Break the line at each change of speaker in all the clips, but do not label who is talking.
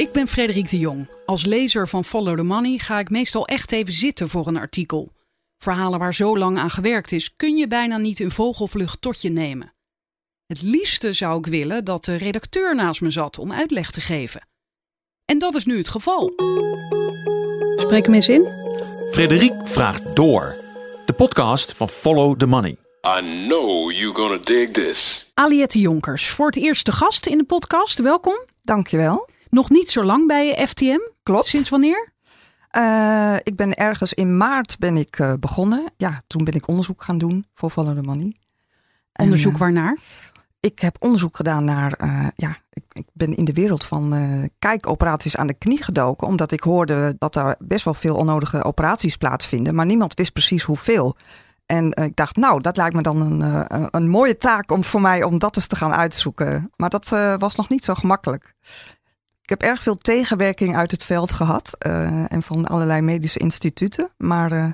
Ik ben Frederik de Jong. Als lezer van Follow the Money ga ik meestal echt even zitten voor een artikel. Verhalen waar zo lang aan gewerkt is, kun je bijna niet in vogelvlucht tot je nemen. Het liefste zou ik willen dat de redacteur naast me zat om uitleg te geven. En dat is nu het geval.
Spreek hem eens in.
Frederik vraagt door. De podcast van Follow the Money.
I know you're gonna dig this.
Aliette Jonkers, voor het eerst de gast in de podcast. Welkom.
Dankjewel.
Nog niet zo lang bij FTM.
Klopt.
Sinds wanneer?
Uh, ik ben ergens in maart ben ik uh, begonnen. Ja, toen ben ik onderzoek gaan doen voor the Money.
Onderzoek en, uh, waarnaar?
Ik heb onderzoek gedaan naar, ja, ik, ik, ben in de wereld van kijkoperaties aan de knie gedoken. Omdat ik hoorde dat er best wel veel onnodige operaties plaatsvinden. Maar niemand wist precies hoeveel. En ik dacht, nou, dat lijkt me dan een, een mooie taak om voor mij om dat eens te gaan uitzoeken. Maar dat was nog niet zo gemakkelijk. Ik heb erg veel tegenwerking uit het veld gehad uh, en van allerlei medische instituten. Maar uh,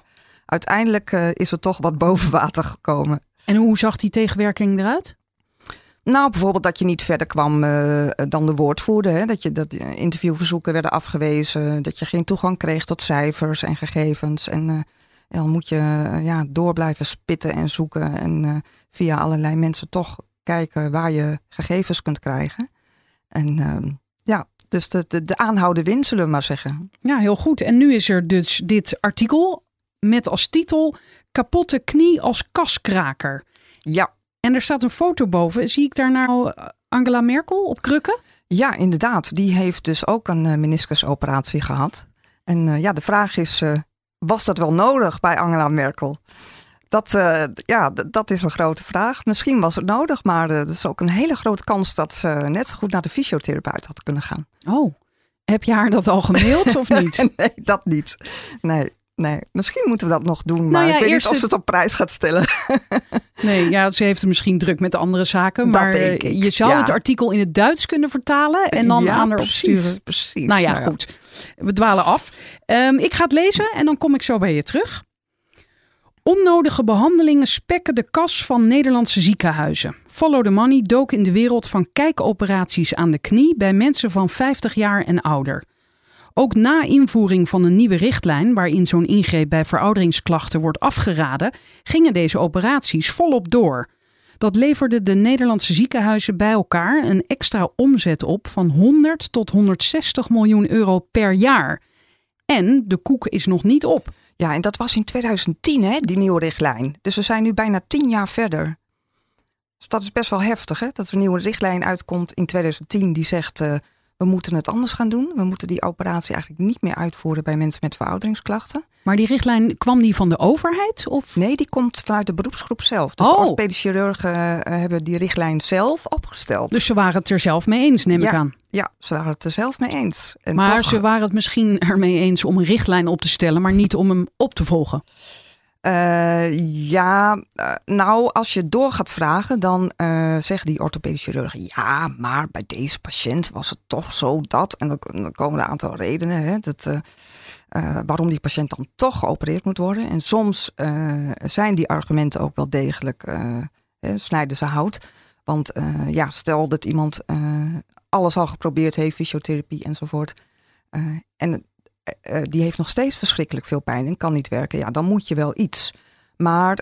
uiteindelijk uh, is er toch wat boven water gekomen.
En hoe zag die tegenwerking eruit?
Nou, bijvoorbeeld dat je niet verder kwam dan de woordvoerder. Hè? Dat je dat interviewverzoeken werden afgewezen. Dat je geen toegang kreeg tot cijfers en gegevens. En dan moet je ja, door blijven spitten en zoeken. En via allerlei mensen toch kijken waar je gegevens kunt krijgen. En ehm, ja, dus de, de, de aanhouden win, zullen we maar zeggen.
Ja, heel goed. En nu is er dus dit artikel met als titel Kapotte knie als kaskraker.
Ja.
En er staat een foto boven. Zie ik daar nou Angela Merkel op krukken?
Ja, inderdaad. Die heeft dus ook een meniscusoperatie gehad. En uh, ja, de vraag is, uh, was dat wel nodig bij Angela Merkel? Dat, uh, ja, dat is een grote vraag. Misschien was het nodig, maar er is ook een hele grote kans dat ze net zo goed naar de fysiotherapeut had kunnen gaan.
Oh, heb je haar dat al gemaild of niet?
nee, dat niet. Nee, nee. Misschien moeten we dat nog doen, maar nou ja, ik weet niet of ze het op prijs gaat stellen.
nee, ja, ze heeft er misschien druk met andere zaken. Maar je zou ja. het artikel in het Duits kunnen vertalen en dan
ja,
aan haar
precies,
opsturen.
Precies.
Nou ja, goed. We dwalen af. Um, ik ga het lezen en dan kom ik zo bij je terug. Onnodige behandelingen spekken de kas van Nederlandse ziekenhuizen. Follow the Money dook in de wereld van kijkoperaties aan de knie bij mensen van 50 jaar en ouder. Ook na invoering van een nieuwe richtlijn, waarin zo'n ingreep bij verouderingsklachten wordt afgeraden, gingen deze operaties volop door. Dat leverde de Nederlandse ziekenhuizen bij elkaar een extra omzet op van 100 tot 160 miljoen euro per jaar. En de koek is nog niet op.
Ja, en dat was in 2010, hè, die nieuwe richtlijn. Dus we zijn nu bijna tien jaar verder. Dus dat is best wel heftig, hè? Dat er een nieuwe richtlijn uitkomt in 2010 die zegt... Uh, we moeten het anders gaan doen. We moeten die operatie eigenlijk niet meer uitvoeren bij mensen met verouderingsklachten.
Maar die richtlijn, kwam die van de overheid? Of?
Nee, die komt vanuit de beroepsgroep zelf. Dus
oh.
de orthopedische chirurgen uh, hebben die richtlijn zelf opgesteld.
Dus ze waren het er zelf mee eens, neem
ja,
ik aan.
Ja, ze waren het er zelf mee eens.
En maar toch... ze waren het misschien ermee eens om een richtlijn op te stellen, maar niet om hem op te volgen.
Uh, ja, uh, nou, als je door gaat vragen, dan uh, zeggen die orthopedische chirurgen: ja, maar bij deze patiënt was het toch zo dat. En dan, dan komen er een aantal redenen hè, dat, waarom die patiënt dan toch geopereerd moet worden. En soms zijn die argumenten ook wel degelijk, hè, snijden ze hout. Want ja, stel dat iemand alles al geprobeerd heeft, fysiotherapie enzovoort. en uh, die heeft nog steeds verschrikkelijk veel pijn en kan niet werken. Ja, dan moet je wel iets. Maar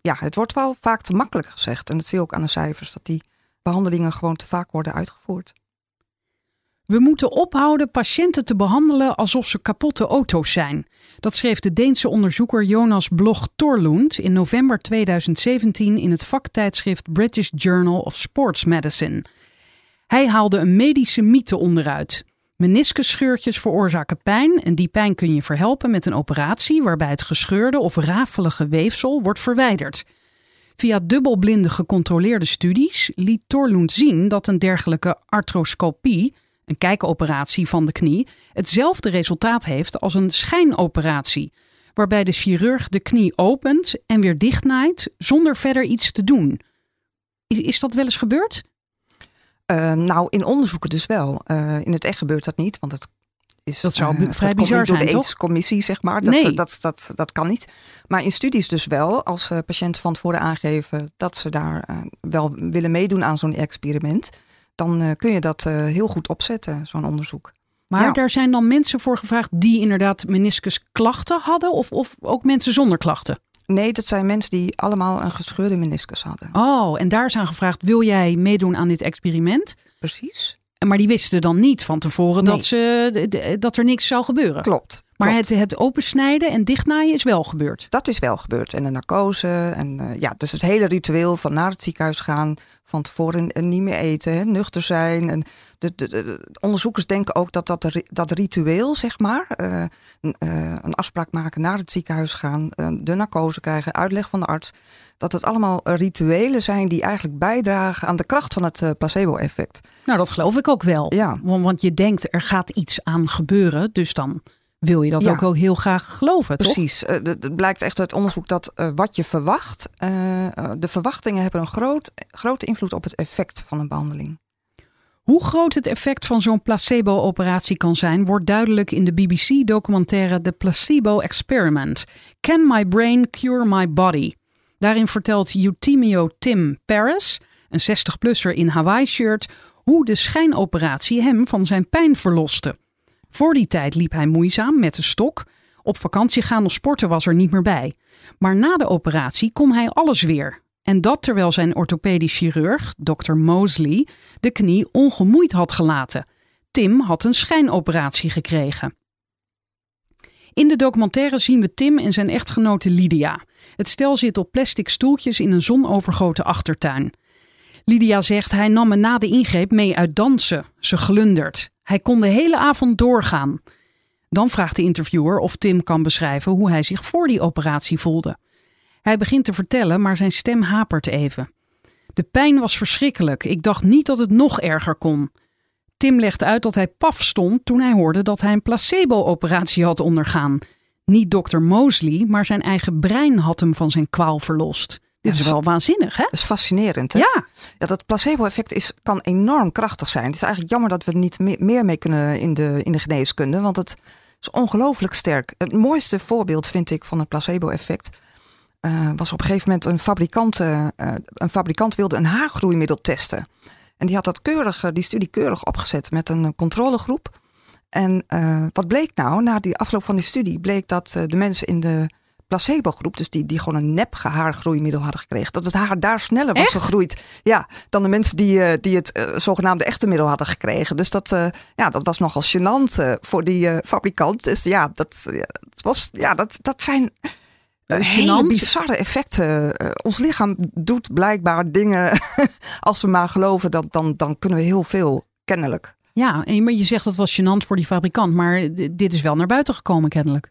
ja, het wordt wel vaak te makkelijk gezegd. En dat zie je ook aan de cijfers, dat die behandelingen gewoon te vaak worden uitgevoerd.
We moeten ophouden patiënten te behandelen alsof ze kapotte auto's zijn. Dat schreef de Deense onderzoeker Jonas Blog Torlund in november 2017 in het vaktijdschrift British Journal of Sports Medicine. Hij haalde een medische mythe onderuit. Meniscusscheurtjes veroorzaken pijn en die pijn kun je verhelpen met een operatie waarbij het gescheurde of rafelige weefsel wordt verwijderd. Via dubbelblinde gecontroleerde studies liet Torlund zien dat een dergelijke arthroscopie, een kijkoperatie van de knie, hetzelfde resultaat heeft als een schijnoperatie, waarbij de chirurg de knie opent en weer dichtnaait zonder verder iets te doen. Is dat wel eens gebeurd?
Uh, nou, in onderzoeken dus wel. Uh, in het echt gebeurt dat niet, want het is.
Dat zou uh, vrij
dat
bizar
niet
zijn,
door de ethische zeg maar. Dat,
Nee.
dat, dat, dat, kan niet. Maar in studies dus wel, als patiënten van tevoren aangeven dat ze daar wel willen meedoen aan zo'n experiment, dan eh, kun je dat eh, heel goed opzetten, zo'n onderzoek.
Maar
Ja.
daar zijn dan mensen voor gevraagd die inderdaad meniscusklachten hadden of, of ook mensen zonder klachten?
Nee, dat zijn mensen die allemaal een gescheurde meniscus hadden.
Oh, en daar is aan gevraagd, wil jij meedoen aan dit experiment?
Precies.
Maar die wisten dan niet van tevoren
Nee.
dat, ze, dat er niks zou gebeuren.
Klopt.
Maar
klopt.
het, het opensnijden en dichtnaaien is wel gebeurd.
Dat is wel gebeurd. En de narcose. En eh, ja, dus het hele ritueel van naar het ziekenhuis gaan. Van tevoren niet meer eten. Hè, nuchter zijn. En de, de, de- de onderzoekers denken ook dat dat, dat ritueel, zeg maar. eh, een, eh, een afspraak maken, naar het ziekenhuis gaan. eh, de narcose krijgen, uitleg van de arts. Dat het allemaal rituelen zijn die eigenlijk bijdragen aan de kracht van het placebo-effect.
Nou, dat geloof ik ook wel.
Ja.
Want, want je denkt, er gaat iets aan gebeuren. Dus dan wil je dat
Ja.
ook wel heel graag geloven, toch?
Precies. Eh, de- Het blijkt echt uit onderzoek dat eh, wat je verwacht, eh, eh, de verwachtingen hebben een groot, grote invloed op het effect van een behandeling.
Hoe groot het effect van zo'n placebo-operatie kan zijn, wordt duidelijk in de BBC-documentaire The Placebo Experiment. Can My Brain Cure My Body? Daarin vertelt Eutimio Tim Paris, een 60-plusser in Hawaii-shirt, hoe de schijnoperatie hem van zijn pijn verloste. Voor die tijd liep hij moeizaam met een stok. Op vakantie gaan of sporten was er niet meer bij. Maar na de operatie kon hij alles weer. En dat terwijl zijn orthopedisch chirurg, Dr. Mosley, de knie ongemoeid had gelaten. Tim had een schijnoperatie gekregen. In de documentaire zien we Tim en zijn echtgenote Lydia. Het stel zit op plastic stoeltjes in een zonovergoten achtertuin. Lydia zegt hij nam me na de ingreep mee uit dansen. Ze glundert. Hij kon de hele avond doorgaan. Dan vraagt de interviewer of Tim kan beschrijven hoe hij zich voor die operatie voelde. Hij begint te vertellen, maar zijn stem hapert even. De pijn was verschrikkelijk. Ik dacht niet dat het nog erger kon. Tim legt uit dat hij paf stond toen hij hoorde dat hij een placebo-operatie had ondergaan. Niet dokter Mosley, maar zijn eigen brein had hem van zijn kwaal verlost. Dit is wel waanzinnig, hè?
Dat is fascinerend. Hè?
Ja,
Ja, dat placebo-effect is, kan enorm krachtig zijn. Het is eigenlijk jammer dat we er niet me- meer mee kunnen in de, in de geneeskunde, want het is ongelooflijk sterk. Het mooiste voorbeeld vind ik van het placebo-effect eh, was op een gegeven moment een fabrikant, eh, eh, een fabrikant wilde een haargroeimiddel testen. En die had dat keurig, die studie keurig opgezet met een controlegroep. En wat bleek nou, na die afloop van die studie, bleek dat de mensen in de placebo-groep, dus die, die gewoon een nep haargroeimiddel hadden gekregen, dat het haar daar sneller was
Echt?
gegroeid ja, dan de mensen die, eh, die het eh, zogenaamde echte middel hadden gekregen. Dus dat, eh, ja, dat was nogal gênant voor die fabrikant. Dus ja, dat, ja, dat, was, ja, dat, dat zijn hele bizarre effecten. Ons lichaam doet blijkbaar dingen. Als we maar geloven, dan, dan, dan kunnen we heel veel, kennelijk.
ja en maar je zegt dat was gênant voor die fabrikant, maar dit is wel naar buiten gekomen kennelijk.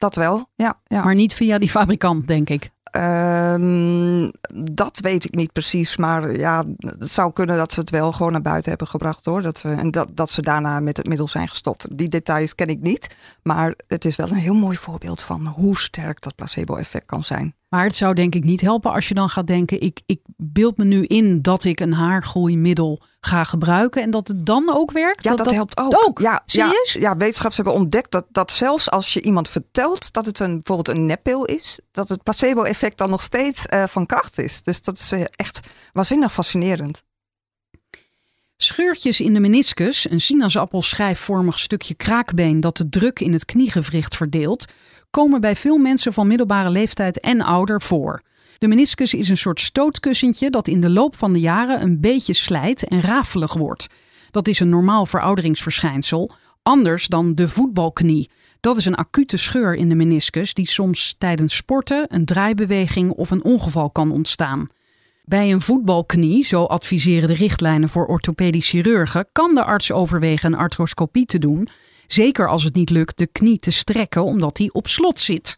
Dat wel, ja. ja.
Maar niet via die fabrikant, denk ik.
Ehm, dat weet ik niet precies. Maar ja, het zou kunnen dat ze het wel gewoon naar buiten hebben gebracht hoor. Dat, we, en dat, dat ze daarna met het middel zijn gestopt. Die details ken ik niet. Maar het is wel een heel mooi voorbeeld van hoe sterk dat placebo-effect kan zijn.
Maar het zou denk ik niet helpen als je dan gaat denken: ik, ik beeld me nu in dat ik een haargroeimiddel ga gebruiken en dat het dan ook werkt.
Ja, dat, helpt ook.
ook?
Ja,
Serieus?
Ja, ja, wetenschappers hebben ontdekt dat, dat zelfs als je iemand vertelt dat het een, bijvoorbeeld een neppil is, dat het placebo-effect dan nog steeds eh, van kracht is. Dus dat is eh, echt waanzinnig fascinerend.
Scheurtjes in de meniscus, een sinaasappelschijfvormig stukje kraakbeen dat de druk in het kniegewricht verdeelt, komen bij veel mensen van middelbare leeftijd en ouder voor. De meniscus is een soort stootkussentje dat in de loop van de jaren een beetje slijt en rafelig wordt. Dat is een normaal verouderingsverschijnsel, anders dan de voetbalknie. Dat is een acute scheur in de meniscus die soms tijdens sporten, een draaibeweging of een ongeval kan ontstaan. Bij een voetbalknie, zo adviseren de richtlijnen voor orthopedisch chirurgen, kan de arts overwegen een arthroscopie te doen. Zeker als het niet lukt de knie te strekken omdat die op slot zit.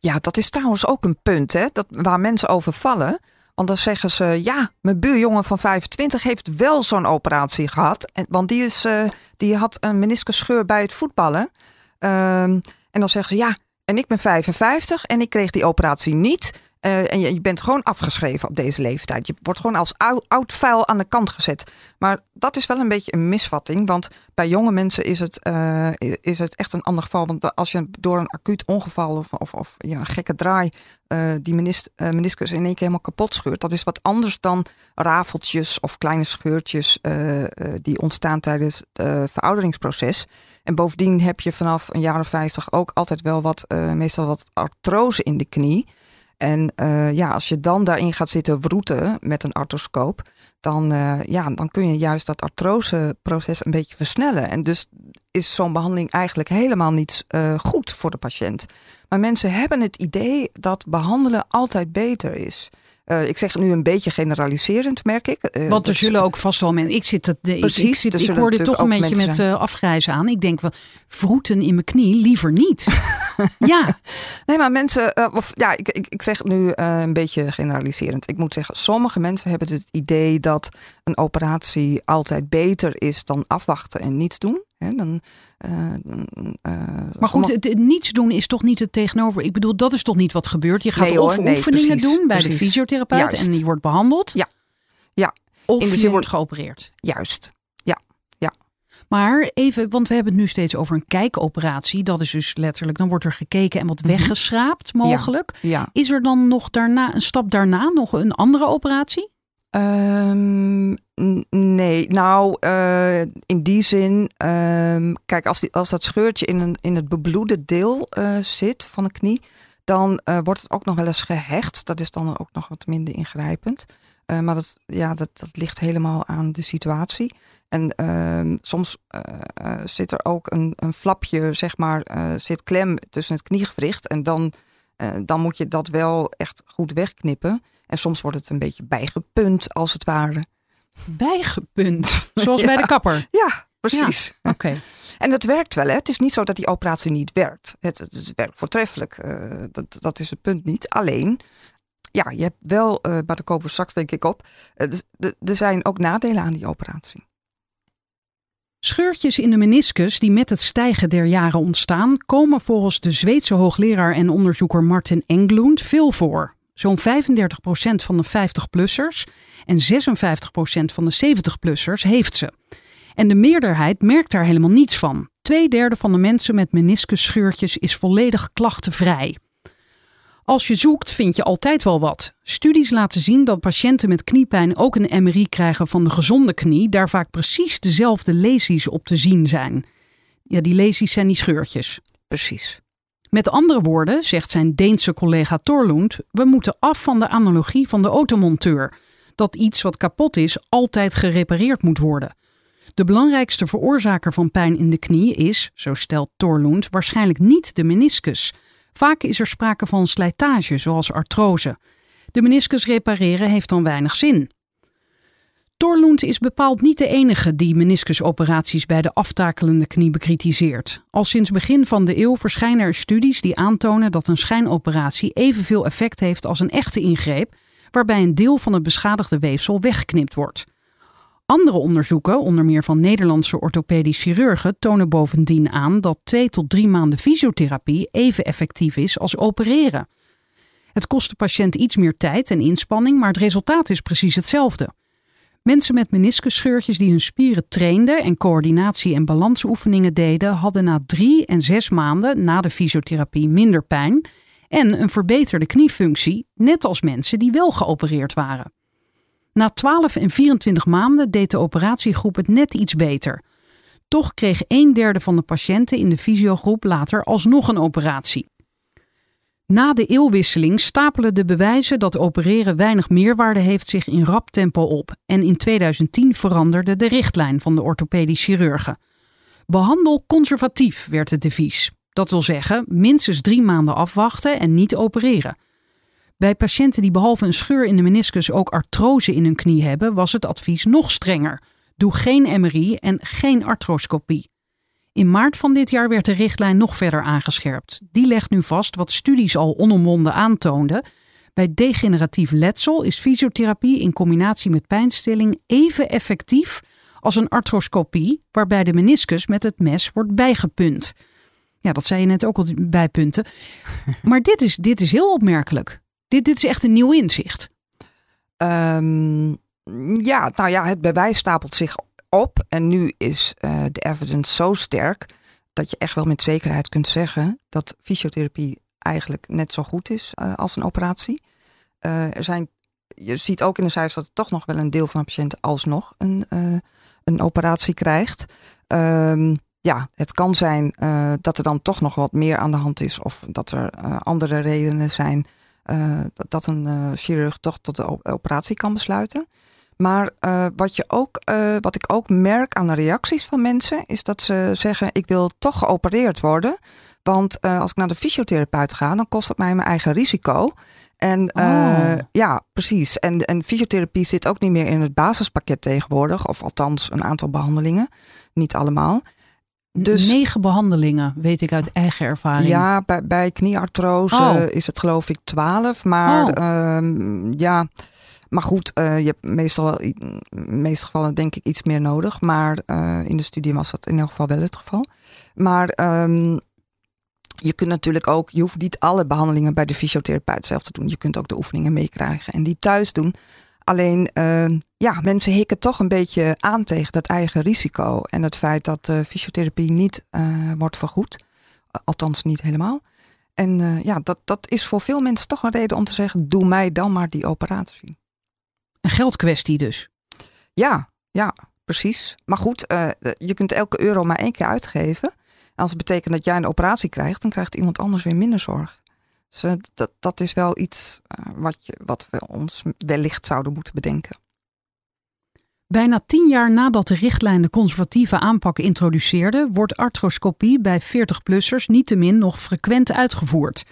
Ja, dat is trouwens ook een punt hè, dat, waar mensen over vallen. Want dan zeggen ze, ja, mijn buurjongen van 25 heeft wel zo'n operatie gehad. En, want die, is, eh, die had een meniscusscheur bij het voetballen. Ehm, en dan zeggen ze, ja, en ik ben 55 en ik kreeg die operatie niet. Eh, en je, bent gewoon afgeschreven op deze leeftijd. Je wordt gewoon als oud, oud vuil aan de kant gezet. Maar dat is wel een beetje een misvatting. Want bij jonge mensen is het, uh, is het echt een ander geval. Want als je door een acuut ongeval of, of, of ja, een gekke draai uh, die menis, meniscus in één keer helemaal kapot scheurt. Dat is wat anders dan rafeltjes of kleine scheurtjes die ontstaan tijdens het verouderingsproces. En bovendien heb je vanaf een jaar of vijftig ook altijd wel wat, meestal wat artrose in de knie. En uh, ja, als je dan daarin gaat zitten wroeten met een artroscoop, dan, uh, ja, dan kun je juist dat artroseproces een beetje versnellen. En dus is zo'n behandeling eigenlijk helemaal niet uh, goed voor de patiënt. Maar mensen hebben het idee dat behandelen altijd beter is. Uh, ik zeg nu een beetje generaliserend, merk ik.
Uh, Want er zullen ook vast wel mensen. Ik zit het. Precies, ik, zit, ik hoor dit toch een beetje met uh, afgrijzen aan. Ik denk wel, vroeten in mijn knie liever niet. ja.
Nee, maar mensen. of, ja, ik, ik, ik zeg nu een beetje generaliserend. Ik moet zeggen, sommige mensen hebben het idee dat een operatie altijd beter is dan afwachten en niets doen. Dan, uh,
uh, maar goed, het, niets doen is toch niet het tegenover. Ik bedoel, dat is toch niet wat gebeurt. Je gaat nee, of nee, oefeningen precies, doen bij precies. de fysiotherapeut Juist. en die wordt behandeld.
Ja. ja.
Of In de zin... je wordt geopereerd.
Juist. Ja. ja.
Maar even, want we hebben het nu steeds over een kijkoperatie. Dat is dus letterlijk, dan wordt er gekeken en wat -hmm. weggeschraapt mogelijk.
Ja. ja.
Is er dan nog daarna, een stap daarna, nog een andere operatie?
Um, nee, nou, uh, in die zin, um, kijk, als, die, als dat scheurtje in, een, in het bebloede deel uh, zit van de knie, dan uh, wordt het ook nog wel eens gehecht. Dat is dan ook nog wat minder ingrijpend. maar dat, ja, dat, dat ligt helemaal aan de situatie. En uh, soms zit er ook een, een flapje, zeg maar, zit klem tussen het kniegewricht. En dan, dan moet je dat wel echt goed wegknippen. En soms wordt het een beetje bijgepunt, als het ware.
Bijgepunt? Zoals ja. bij de kapper?
Ja, precies.
Ja, Oké.
En het werkt wel. Hè? Het is niet zo dat die operatie niet werkt. Het, het werkt voortreffelijk. Uh, dat, dat is het punt niet. Alleen, ja, je hebt wel, uh, maar daar komen we straks denk ik op. Uh, er zijn ook nadelen aan die operatie.
Scheurtjes in de meniscus die met het stijgen der jaren ontstaan, komen volgens de Zweedse hoogleraar en onderzoeker Martin Englund veel voor. Zo'n 35% van de 50-plussers en 56% van de 70-plussers heeft ze. En de meerderheid merkt daar helemaal niets van. Tweederde van de mensen met meniscusscheurtjes is volledig klachtenvrij. Als je zoekt, vind je altijd wel wat. Studies laten zien dat patiënten met kniepijn ook een MRI krijgen van de gezonde knie, daar vaak precies dezelfde lesies op te zien zijn. Ja, die lesies zijn die scheurtjes.
Precies.
Met andere woorden, zegt zijn Deense collega Torlund, we moeten af van de analogie van de automonteur. Dat iets wat kapot is altijd gerepareerd moet worden. De belangrijkste veroorzaker van pijn in de knie is, zo stelt Torlund, waarschijnlijk niet de meniscus. Vaak is er sprake van slijtage, zoals artrose. De meniscus repareren heeft dan weinig zin. Torlund is bepaald niet de enige die meniscusoperaties bij de aftakelende knie bekritiseert. Al sinds begin van de eeuw verschijnen er studies die aantonen dat een schijnoperatie evenveel effect heeft als een echte ingreep, waarbij een deel van het beschadigde weefsel weggeknipt wordt. Andere onderzoeken, onder meer van Nederlandse orthopedisch chirurgen, tonen bovendien aan dat twee tot drie maanden fysiotherapie even effectief is als opereren. Het kost de patiënt iets meer tijd en inspanning, maar het resultaat is precies hetzelfde. Mensen met meniscusscheurtjes die hun spieren trainden en coördinatie- en balansoefeningen deden, hadden na drie en zes maanden na de fysiotherapie minder pijn en een verbeterde kniefunctie, net als mensen die wel geopereerd waren. Na 12 en 24 maanden deed de operatiegroep het net iets beter. Toch kreeg een derde van de patiënten in de fysiogroep later alsnog een operatie. Na de eeuwwisseling stapelen de bewijzen dat opereren weinig meerwaarde heeft zich in rap tempo op en in 2010 veranderde de richtlijn van de orthopedisch chirurgen. Behandel conservatief werd het devies. Dat wil zeggen, minstens drie maanden afwachten en niet opereren. Bij patiënten die behalve een scheur in de meniscus ook artrose in hun knie hebben, was het advies nog strenger. Doe geen MRI en geen arthroscopie. In maart van dit jaar werd de richtlijn nog verder aangescherpt. Die legt nu vast wat studies al onomwonden aantoonden. Bij degeneratief letsel is fysiotherapie in combinatie met pijnstilling even effectief als een arthroscopie, waarbij de meniscus met het mes wordt bijgepunt. Ja, dat zei je net ook al bij punten. Maar dit is, dit is heel opmerkelijk. Dit, dit is echt een nieuw inzicht.
Ehm, ja, nou ja, het bewijs stapelt zich op. En nu is uh, de evidence zo sterk dat je echt wel met zekerheid kunt zeggen dat fysiotherapie eigenlijk net zo goed is uh, als een operatie. Uh, er zijn, je ziet ook in de cijfers dat toch nog wel een deel van de patiënten alsnog een, een operatie krijgt. Um, ja, het kan zijn dat er dan toch nog wat meer aan de hand is of dat er andere redenen zijn dat een chirurg toch tot de operatie kan besluiten. Maar uh, wat, je ook, uh, wat ik ook merk aan de reacties van mensen, is dat ze zeggen: Ik wil toch geopereerd worden. Want uh, als ik naar de fysiotherapeut ga, dan kost het mij mijn eigen risico. En oh. ja, precies. En, en fysiotherapie zit ook niet meer in het basispakket tegenwoordig. Of althans, een aantal behandelingen. Niet allemaal.
Dus, Negen behandelingen, weet ik uit eigen ervaring.
Ja, bij, bij knieartrose oh. is het geloof ik twaalf. Maar oh. ja, maar goed, uh, je hebt meestal wel, in meeste gevallen denk ik iets meer nodig. Maar uh, in de studie was dat in elk geval wel het geval. Maar um, je kunt natuurlijk ook, je hoeft niet alle behandelingen bij de fysiotherapeut zelf te doen. Je kunt ook de oefeningen meekrijgen en die thuis doen. Alleen, uh, ja, mensen hikken toch een beetje aan tegen dat eigen risico. En het feit dat uh, fysiotherapie niet wordt vergoed. Althans, niet helemaal. En ja, dat, dat is voor veel mensen toch een reden om te zeggen: doe mij dan maar die operatie.
Een geldkwestie dus.
Ja, ja, precies. Maar goed, uh, je kunt elke euro maar één keer uitgeven. En als het betekent dat jij een operatie krijgt, dan krijgt iemand anders weer minder zorg. Dus uh, dat, dat is wel iets uh, wat, je, wat we ons wellicht zouden moeten bedenken.
Bijna tien jaar nadat de richtlijn de conservatieve aanpak introduceerde, wordt arthroscopie bij 40-plussers niettemin nog frequent uitgevoerd.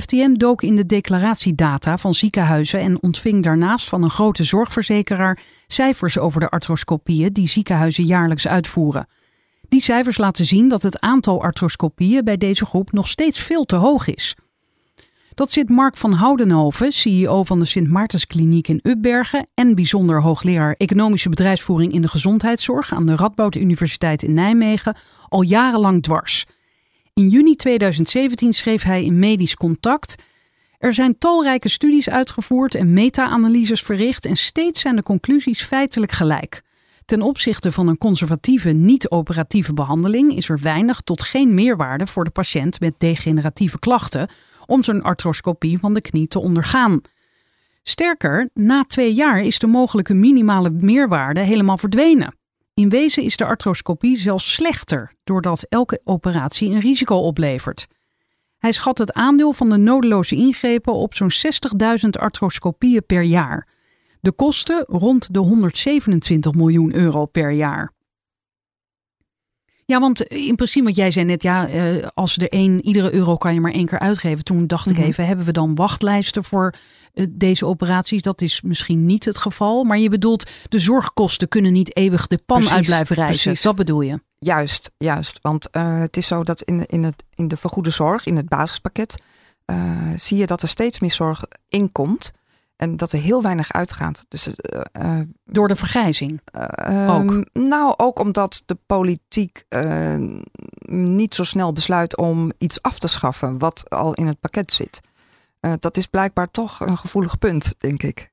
FTM dook in de declaratiedata van ziekenhuizen en ontving daarnaast van een grote zorgverzekeraar cijfers over de arthroscopieën die ziekenhuizen jaarlijks uitvoeren. Die cijfers laten zien dat het aantal arthroscopieën bij deze groep nog steeds veel te hoog is. Dat zit Mark van Houdenhoven, CEO van de Sint Maartenskliniek in Ubbergen en bijzonder hoogleraar economische bedrijfsvoering in de gezondheidszorg aan de Radboud Universiteit in Nijmegen, al jarenlang dwars. In juni 2017 schreef hij in Medisch Contact. Er zijn talrijke studies uitgevoerd en meta-analyses verricht en steeds zijn de conclusies feitelijk gelijk. Ten opzichte van een conservatieve, niet-operatieve behandeling is er weinig tot geen meerwaarde voor de patiënt met degeneratieve klachten om zo'n arthroscopie van de knie te ondergaan. Sterker, na twee jaar is de mogelijke minimale meerwaarde helemaal verdwenen. In wezen is de arthroscopie zelfs slechter, doordat elke operatie een risico oplevert. Hij schat het aandeel van de nodeloze ingrepen op zo'n 60.000 arthroscopieën per jaar. De kosten rond de 127 miljoen euro per jaar. Ja, want in principe, wat jij zei net, ja, eh, als er één, iedere euro kan je maar één keer uitgeven. Toen dacht ik mhm. even, hebben we dan wachtlijsten voor deze operaties? Dat is misschien niet het geval. Maar je bedoelt, de zorgkosten kunnen niet eeuwig de pan uit blijven reizen. Precies. Dat bedoel je?
Juist, juist. Want uh, het is zo dat in, in, het, in de vergoede zorg, in het basispakket, zie je dat er steeds meer zorg inkomt. En dat er heel weinig uitgaat. Dus,
uh, Door de vergrijzing?
Uh, ook. Nou, ook omdat de politiek uh, niet zo snel besluit om iets af te schaffen wat al in het pakket zit. Dat is blijkbaar toch een gevoelig punt, denk ik.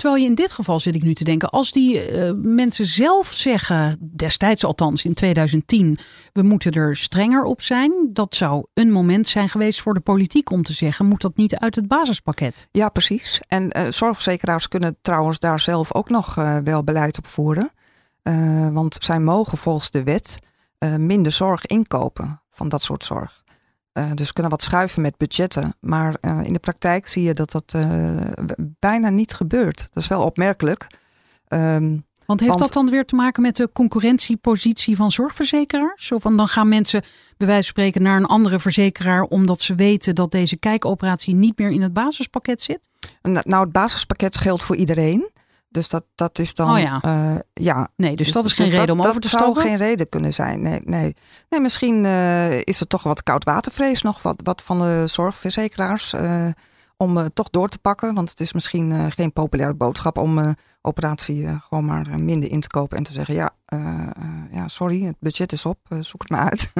Terwijl je in dit geval zit ik nu te denken, als die uh, mensen zelf zeggen, destijds althans in 2010, we moeten er strenger op zijn, dat zou een moment zijn geweest voor de politiek om te zeggen, moet dat niet uit het basispakket?
Ja, precies. En uh, zorgverzekeraars kunnen trouwens daar zelf ook nog uh, wel beleid op voeren. want zij mogen volgens de wet minder zorg inkopen van dat soort zorg. Uh, dus kunnen wat schuiven met budgetten. Maar uh, in de praktijk zie je dat dat uh, bijna niet gebeurt. Dat is wel opmerkelijk.
Um, want heeft want, dat dan weer te maken met de concurrentiepositie van zorgverzekeraars? Zo van dan gaan mensen bij wijze van spreken naar een andere verzekeraar omdat ze weten dat deze kijkoperatie niet meer in het basispakket zit?
Nou, het basispakket geldt voor iedereen. Dus dat, dat is dan.
Oh ja. Uh, ja. Nee, dus, dus dat is geen dus reden om over te
stappen. Dat zou geen reden kunnen zijn. Nee, nee. nee misschien uh, is er toch wat koudwatervrees nog wat, wat van de zorgverzekeraars. Uh, om toch door te pakken. Want het is misschien geen populaire boodschap om operatie gewoon maar minder in te kopen. En te zeggen: ja, ja sorry, het budget is op, zoek het maar uit.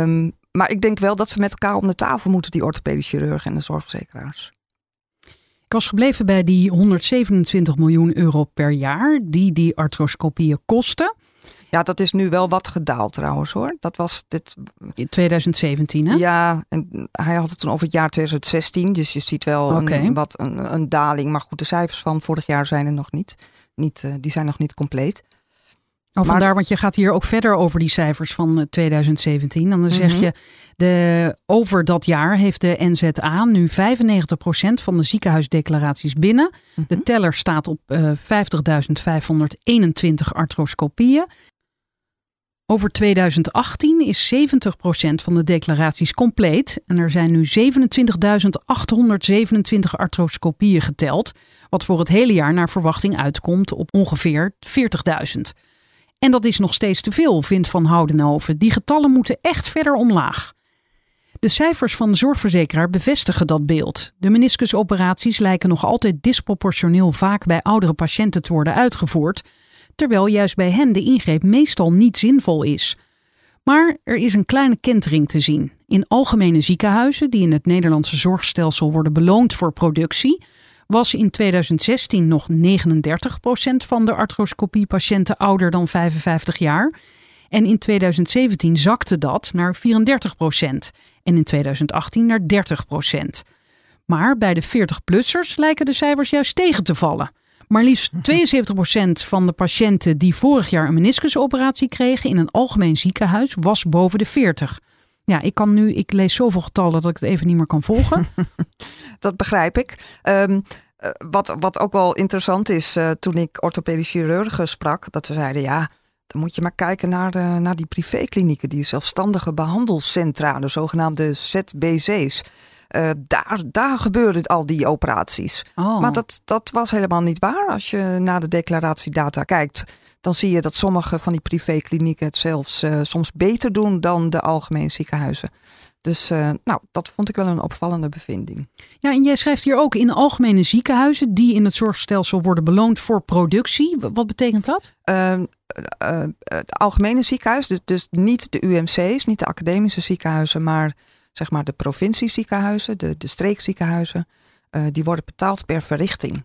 um, maar ik denk wel dat ze met elkaar om de tafel moeten, die orthopedische chirurgen en de zorgverzekeraars.
Ik was gebleven bij die 127 miljoen euro per jaar die die arthroscopieën kosten.
Ja, dat is nu wel wat gedaald trouwens hoor. Dat was dit.
In 2017, hè?
Ja, en hij had het toen over het jaar 2016. Dus je ziet wel een, wat een, een daling. Maar goed, de cijfers van vorig jaar zijn er nog niet. niet eh, die zijn nog niet compleet.
Oh, vandaar, want je gaat hier ook verder over die cijfers van eh, 2017. En dan zeg
Mhm.
je, de, over dat jaar heeft de NZA nu 95% van de ziekenhuisdeclaraties binnen. De
Mhm.
teller staat op eh 50.521 arthroscopieën. Over 2018 is 70% van de declaraties compleet. En er zijn nu 27.827 arthroscopieën geteld. Wat voor het hele jaar naar verwachting uitkomt op ongeveer 40.000. En dat is nog steeds te veel, vindt Van Houdenhoven. Die getallen moeten echt verder omlaag. De cijfers van de zorgverzekeraar bevestigen dat beeld. De meniscusoperaties lijken nog altijd disproportioneel vaak bij oudere patiënten te worden uitgevoerd, terwijl juist bij hen de ingreep meestal niet zinvol is. Maar er is een kleine kentering te zien. In algemene ziekenhuizen, die in het Nederlandse zorgstelsel worden beloond voor productie, was in 2016 nog 39% van de arthroscopiepatiënten ouder dan 55 jaar. En in 2017 zakte dat naar 34% en in 2018 naar 30%. Maar bij de 40-plussers lijken de cijfers juist tegen te vallen. Maar liefst 72% van de patiënten die vorig jaar een meniscusoperatie kregen in een algemeen ziekenhuis was boven de 40. Ja, ik kan nu, ik lees zoveel getallen dat ik het even niet meer kan volgen.
Dat begrijp ik. Ehm, eh, wat, wat ook wel interessant is, eh, toen ik orthopedisch chirurgen sprak, dat ze zeiden ja, dan moet je maar kijken naar, de, naar die privéklinieken, die zelfstandige behandelcentra, de zogenaamde ZBC's. Eh, daar, daar gebeuren al die operaties.
Oh.
Maar dat, dat was helemaal niet waar. Als je naar de declaratiedata kijkt, dan zie je dat sommige van die privéklinieken het zelfs eh, soms beter doen dan de algemeen ziekenhuizen. Dus eh, nou, dat vond ik wel een opvallende bevinding.
Ja, en jij schrijft hier ook in algemene ziekenhuizen die in het zorgstelsel worden beloond voor productie. Wat betekent dat?
Uh, uh, uh, het algemene ziekenhuis, dus, dus niet de UMC's, niet de academische ziekenhuizen, maar zeg maar de provincieziekenhuizen, de, de streekziekenhuizen, die worden betaald per verrichting.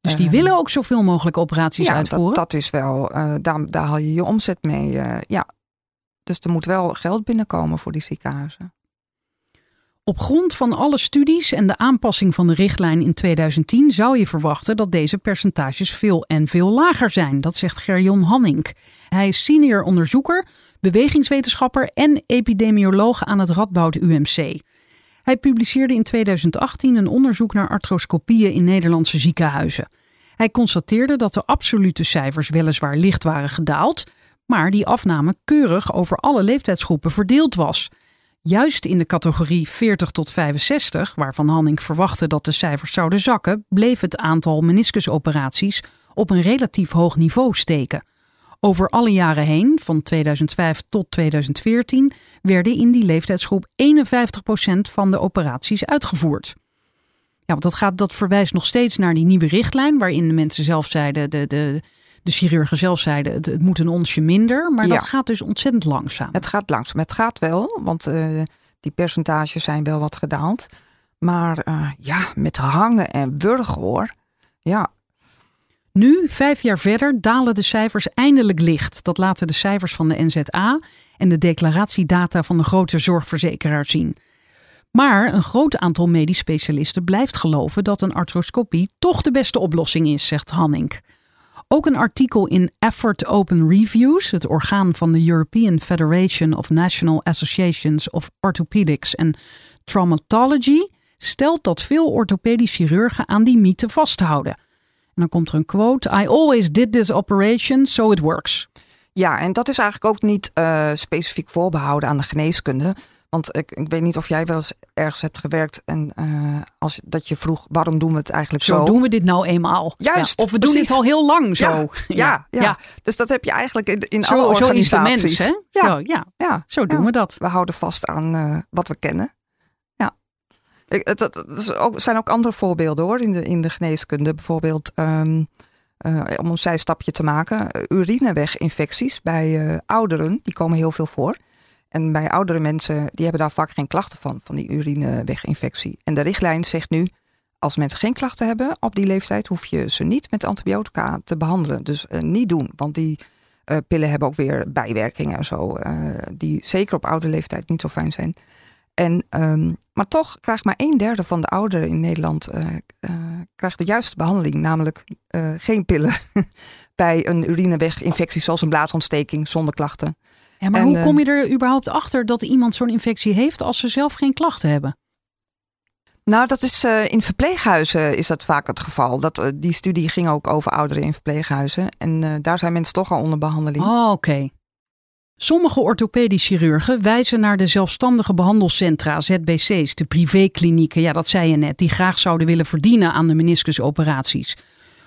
Dus die
Eh,
willen ook zoveel mogelijk operaties
ja,
uitvoeren?
Dat, dat is wel, uh, daar, daar haal je je omzet mee. Uh, ja. Dus er moet wel geld binnenkomen voor die ziekenhuizen.
Op grond van alle studies en de aanpassing van de richtlijn in 2010 zou je verwachten dat deze percentages veel en veel lager zijn. Dat zegt Gerjon Hannink. Hij is senior onderzoeker, bewegingswetenschapper en epidemioloog aan het Radboud UMC. Hij publiceerde in 2018 een onderzoek naar arthroscopieën in Nederlandse ziekenhuizen. Hij constateerde dat de absolute cijfers weliswaar licht waren gedaald, maar die afname keurig over alle leeftijdsgroepen verdeeld was. Juist in de categorie 40 tot 65, waarvan Hanning verwachtte dat de cijfers zouden zakken, bleef het aantal meniscusoperaties op een relatief hoog niveau steken. Over alle jaren heen, van 2005 tot 2014, werden in die leeftijdsgroep 51% van de operaties uitgevoerd. Ja, want dat, gaat, dat verwijst nog steeds naar die nieuwe richtlijn, waarin de mensen zelf zeiden, de, de, de chirurgen zelf zeiden, het, het moet een onsje minder. Maar
Ja.
dat gaat dus ontzettend langzaam.
Het gaat langzaam. Het gaat wel, want uh, die percentages zijn wel wat gedaald. Maar uh, ja, met hangen en wurgen hoor. Ja,
Nu, vijf jaar verder, dalen de cijfers eindelijk licht. Dat laten de cijfers van de NZA en de declaratiedata van de grote zorgverzekeraar zien. Maar een groot aantal medisch specialisten blijft geloven dat een arthroscopie toch de beste oplossing is, zegt Hannink. Ook een artikel in Effort Open Reviews, het orgaan van de European Federation of National Associations of Orthopedics and Traumatology, stelt dat veel orthopedisch chirurgen aan die mythe vasthouden. En dan komt er een quote: I always did this operation, so it works.
Ja, en dat is eigenlijk ook niet uh, specifiek voorbehouden aan de geneeskunde. Want ik, ik, weet niet of jij wel eens ergens hebt gewerkt en uh, als dat je vroeg waarom doen we het eigenlijk zo?
Zo doen we dit nou eenmaal.
Juist.
Ja, of we doen dit al heel lang zo.
Ja, ja, ja. ja. dus dat heb je eigenlijk in, in
zo,
alle organisaties.
Zo is de mens, hè?
Ja,
zo, ja. ja. zo doen we dat.
We houden vast aan uh, wat we kennen. Ook, zijn ook andere voorbeelden hoor in de, in de geneeskunde. Bijvoorbeeld um, uh, om een zijstapje te maken. Urineweginfecties bij uh, ouderen, die komen heel veel voor. En bij oudere mensen, die hebben daar vaak geen klachten van, van die urineweginfectie. En de richtlijn zegt nu, Als mensen geen klachten hebben op die leeftijd, hoef je ze niet met antibiotica te behandelen. Dus uh, niet doen, want die pillen hebben ook weer bijwerkingen en zo, die zeker op oude leeftijd niet zo fijn zijn. En, um, maar toch krijgt maar een derde van de ouderen in Nederland krijgt de juiste behandeling, namelijk geen pillen bij een urineweginfectie zoals een blaasontsteking zonder klachten.
Ja, maar en, hoe kom je er überhaupt achter dat iemand zo'n infectie heeft als ze zelf geen klachten hebben?
Nou, dat is uh, in verpleeghuizen is dat vaak het geval. Dat, uh, die studie ging ook over ouderen in verpleeghuizen. En uh, daar zijn mensen toch al onder behandeling.
Oh, oké. Okay. Sommige orthopedisch chirurgen wijzen naar de zelfstandige behandelcentra, ZBC's, de privéklinieken, ja dat zei je net, die graag zouden willen verdienen aan de meniscusoperaties.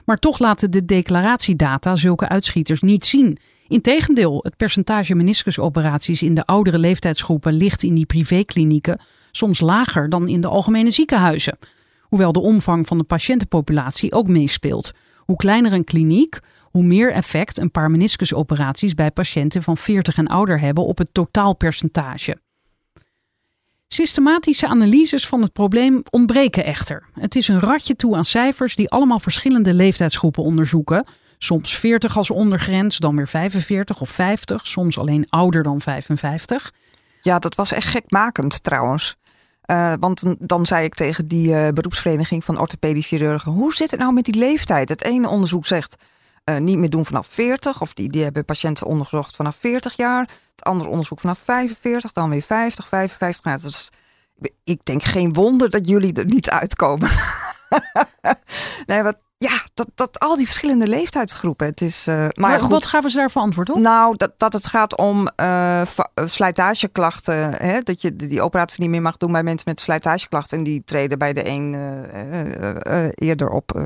Maar toch laten de declaratiedata zulke uitschieters niet zien. Integendeel, het percentage meniscusoperaties in de oudere leeftijdsgroepen ligt in die privéklinieken soms lager dan in de algemene ziekenhuizen. Hoewel de omvang van de patiëntenpopulatie ook meespeelt. Hoe kleiner een kliniek, hoe meer effect een paar meniscusoperaties bij patiënten van 40 en ouder hebben op het totaalpercentage. Systematische analyses van het probleem ontbreken echter. Het is een ratje toe aan cijfers die allemaal verschillende leeftijdsgroepen onderzoeken. Soms 40 als ondergrens, dan weer 45 of 50, soms alleen ouder dan 55.
Ja, dat was echt gekmakend trouwens. Uh, want dan zei ik tegen die uh, beroepsvereniging van orthopedisch chirurgen: hoe zit het nou met die leeftijd? Het ene onderzoek zegt uh, niet meer doen vanaf 40, of die, die hebben patiënten onderzocht vanaf 40 jaar. Het andere onderzoek vanaf 45, dan weer 50, 55. Nou, ik denk geen wonder dat jullie er niet uitkomen. nee, wat, dat, dat al die verschillende leeftijdsgroepen. Het is, uh, maar goed,
wat gaven ze daarvoor antwoord op?
Nou, dat, dat het gaat om uh, slijtageklachten. Hè? Dat je die operatie niet meer mag doen bij mensen met slijtageklachten. En die treden bij de een uh, eerder op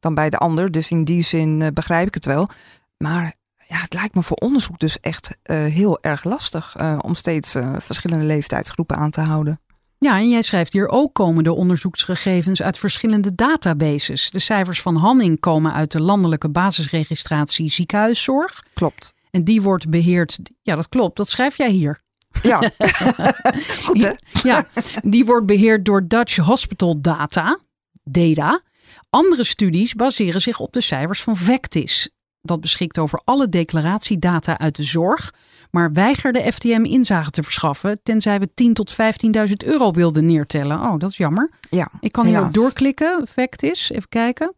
dan bij de ander. Dus in die zin begrijp ik het wel. Maar ja, het lijkt me voor onderzoek dus echt heel erg lastig om steeds verschillende leeftijdsgroepen aan te houden.
Ja, en jij schrijft hier ook komen de onderzoeksgegevens uit verschillende databases. De cijfers van Hanning komen uit de landelijke basisregistratie ziekenhuiszorg.
Klopt.
En die wordt beheerd, ja dat klopt, dat schrijf jij hier.
Ja, goed hè?
Ja, die wordt beheerd door Dutch Hospital Data, DATA. Andere studies baseren zich op de cijfers van Vectis. Dat beschikt over alle declaratiedata uit de zorg, maar weigerde FTM inzage te verschaffen tenzij we 10 tot 15.000 euro wilden neertellen. Oh, dat is jammer.
Ja,
Ik kan hier ook doorklikken, Vectis, even kijken.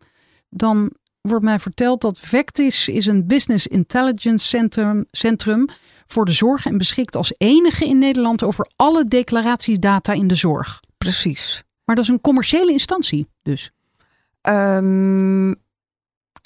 Dan wordt mij verteld dat Vectis is een business intelligence centrum, centrum voor de zorg en beschikt als enige in Nederland over alle declaratiedata in de zorg.
Precies.
Maar dat is een commerciële instantie dus.
Um,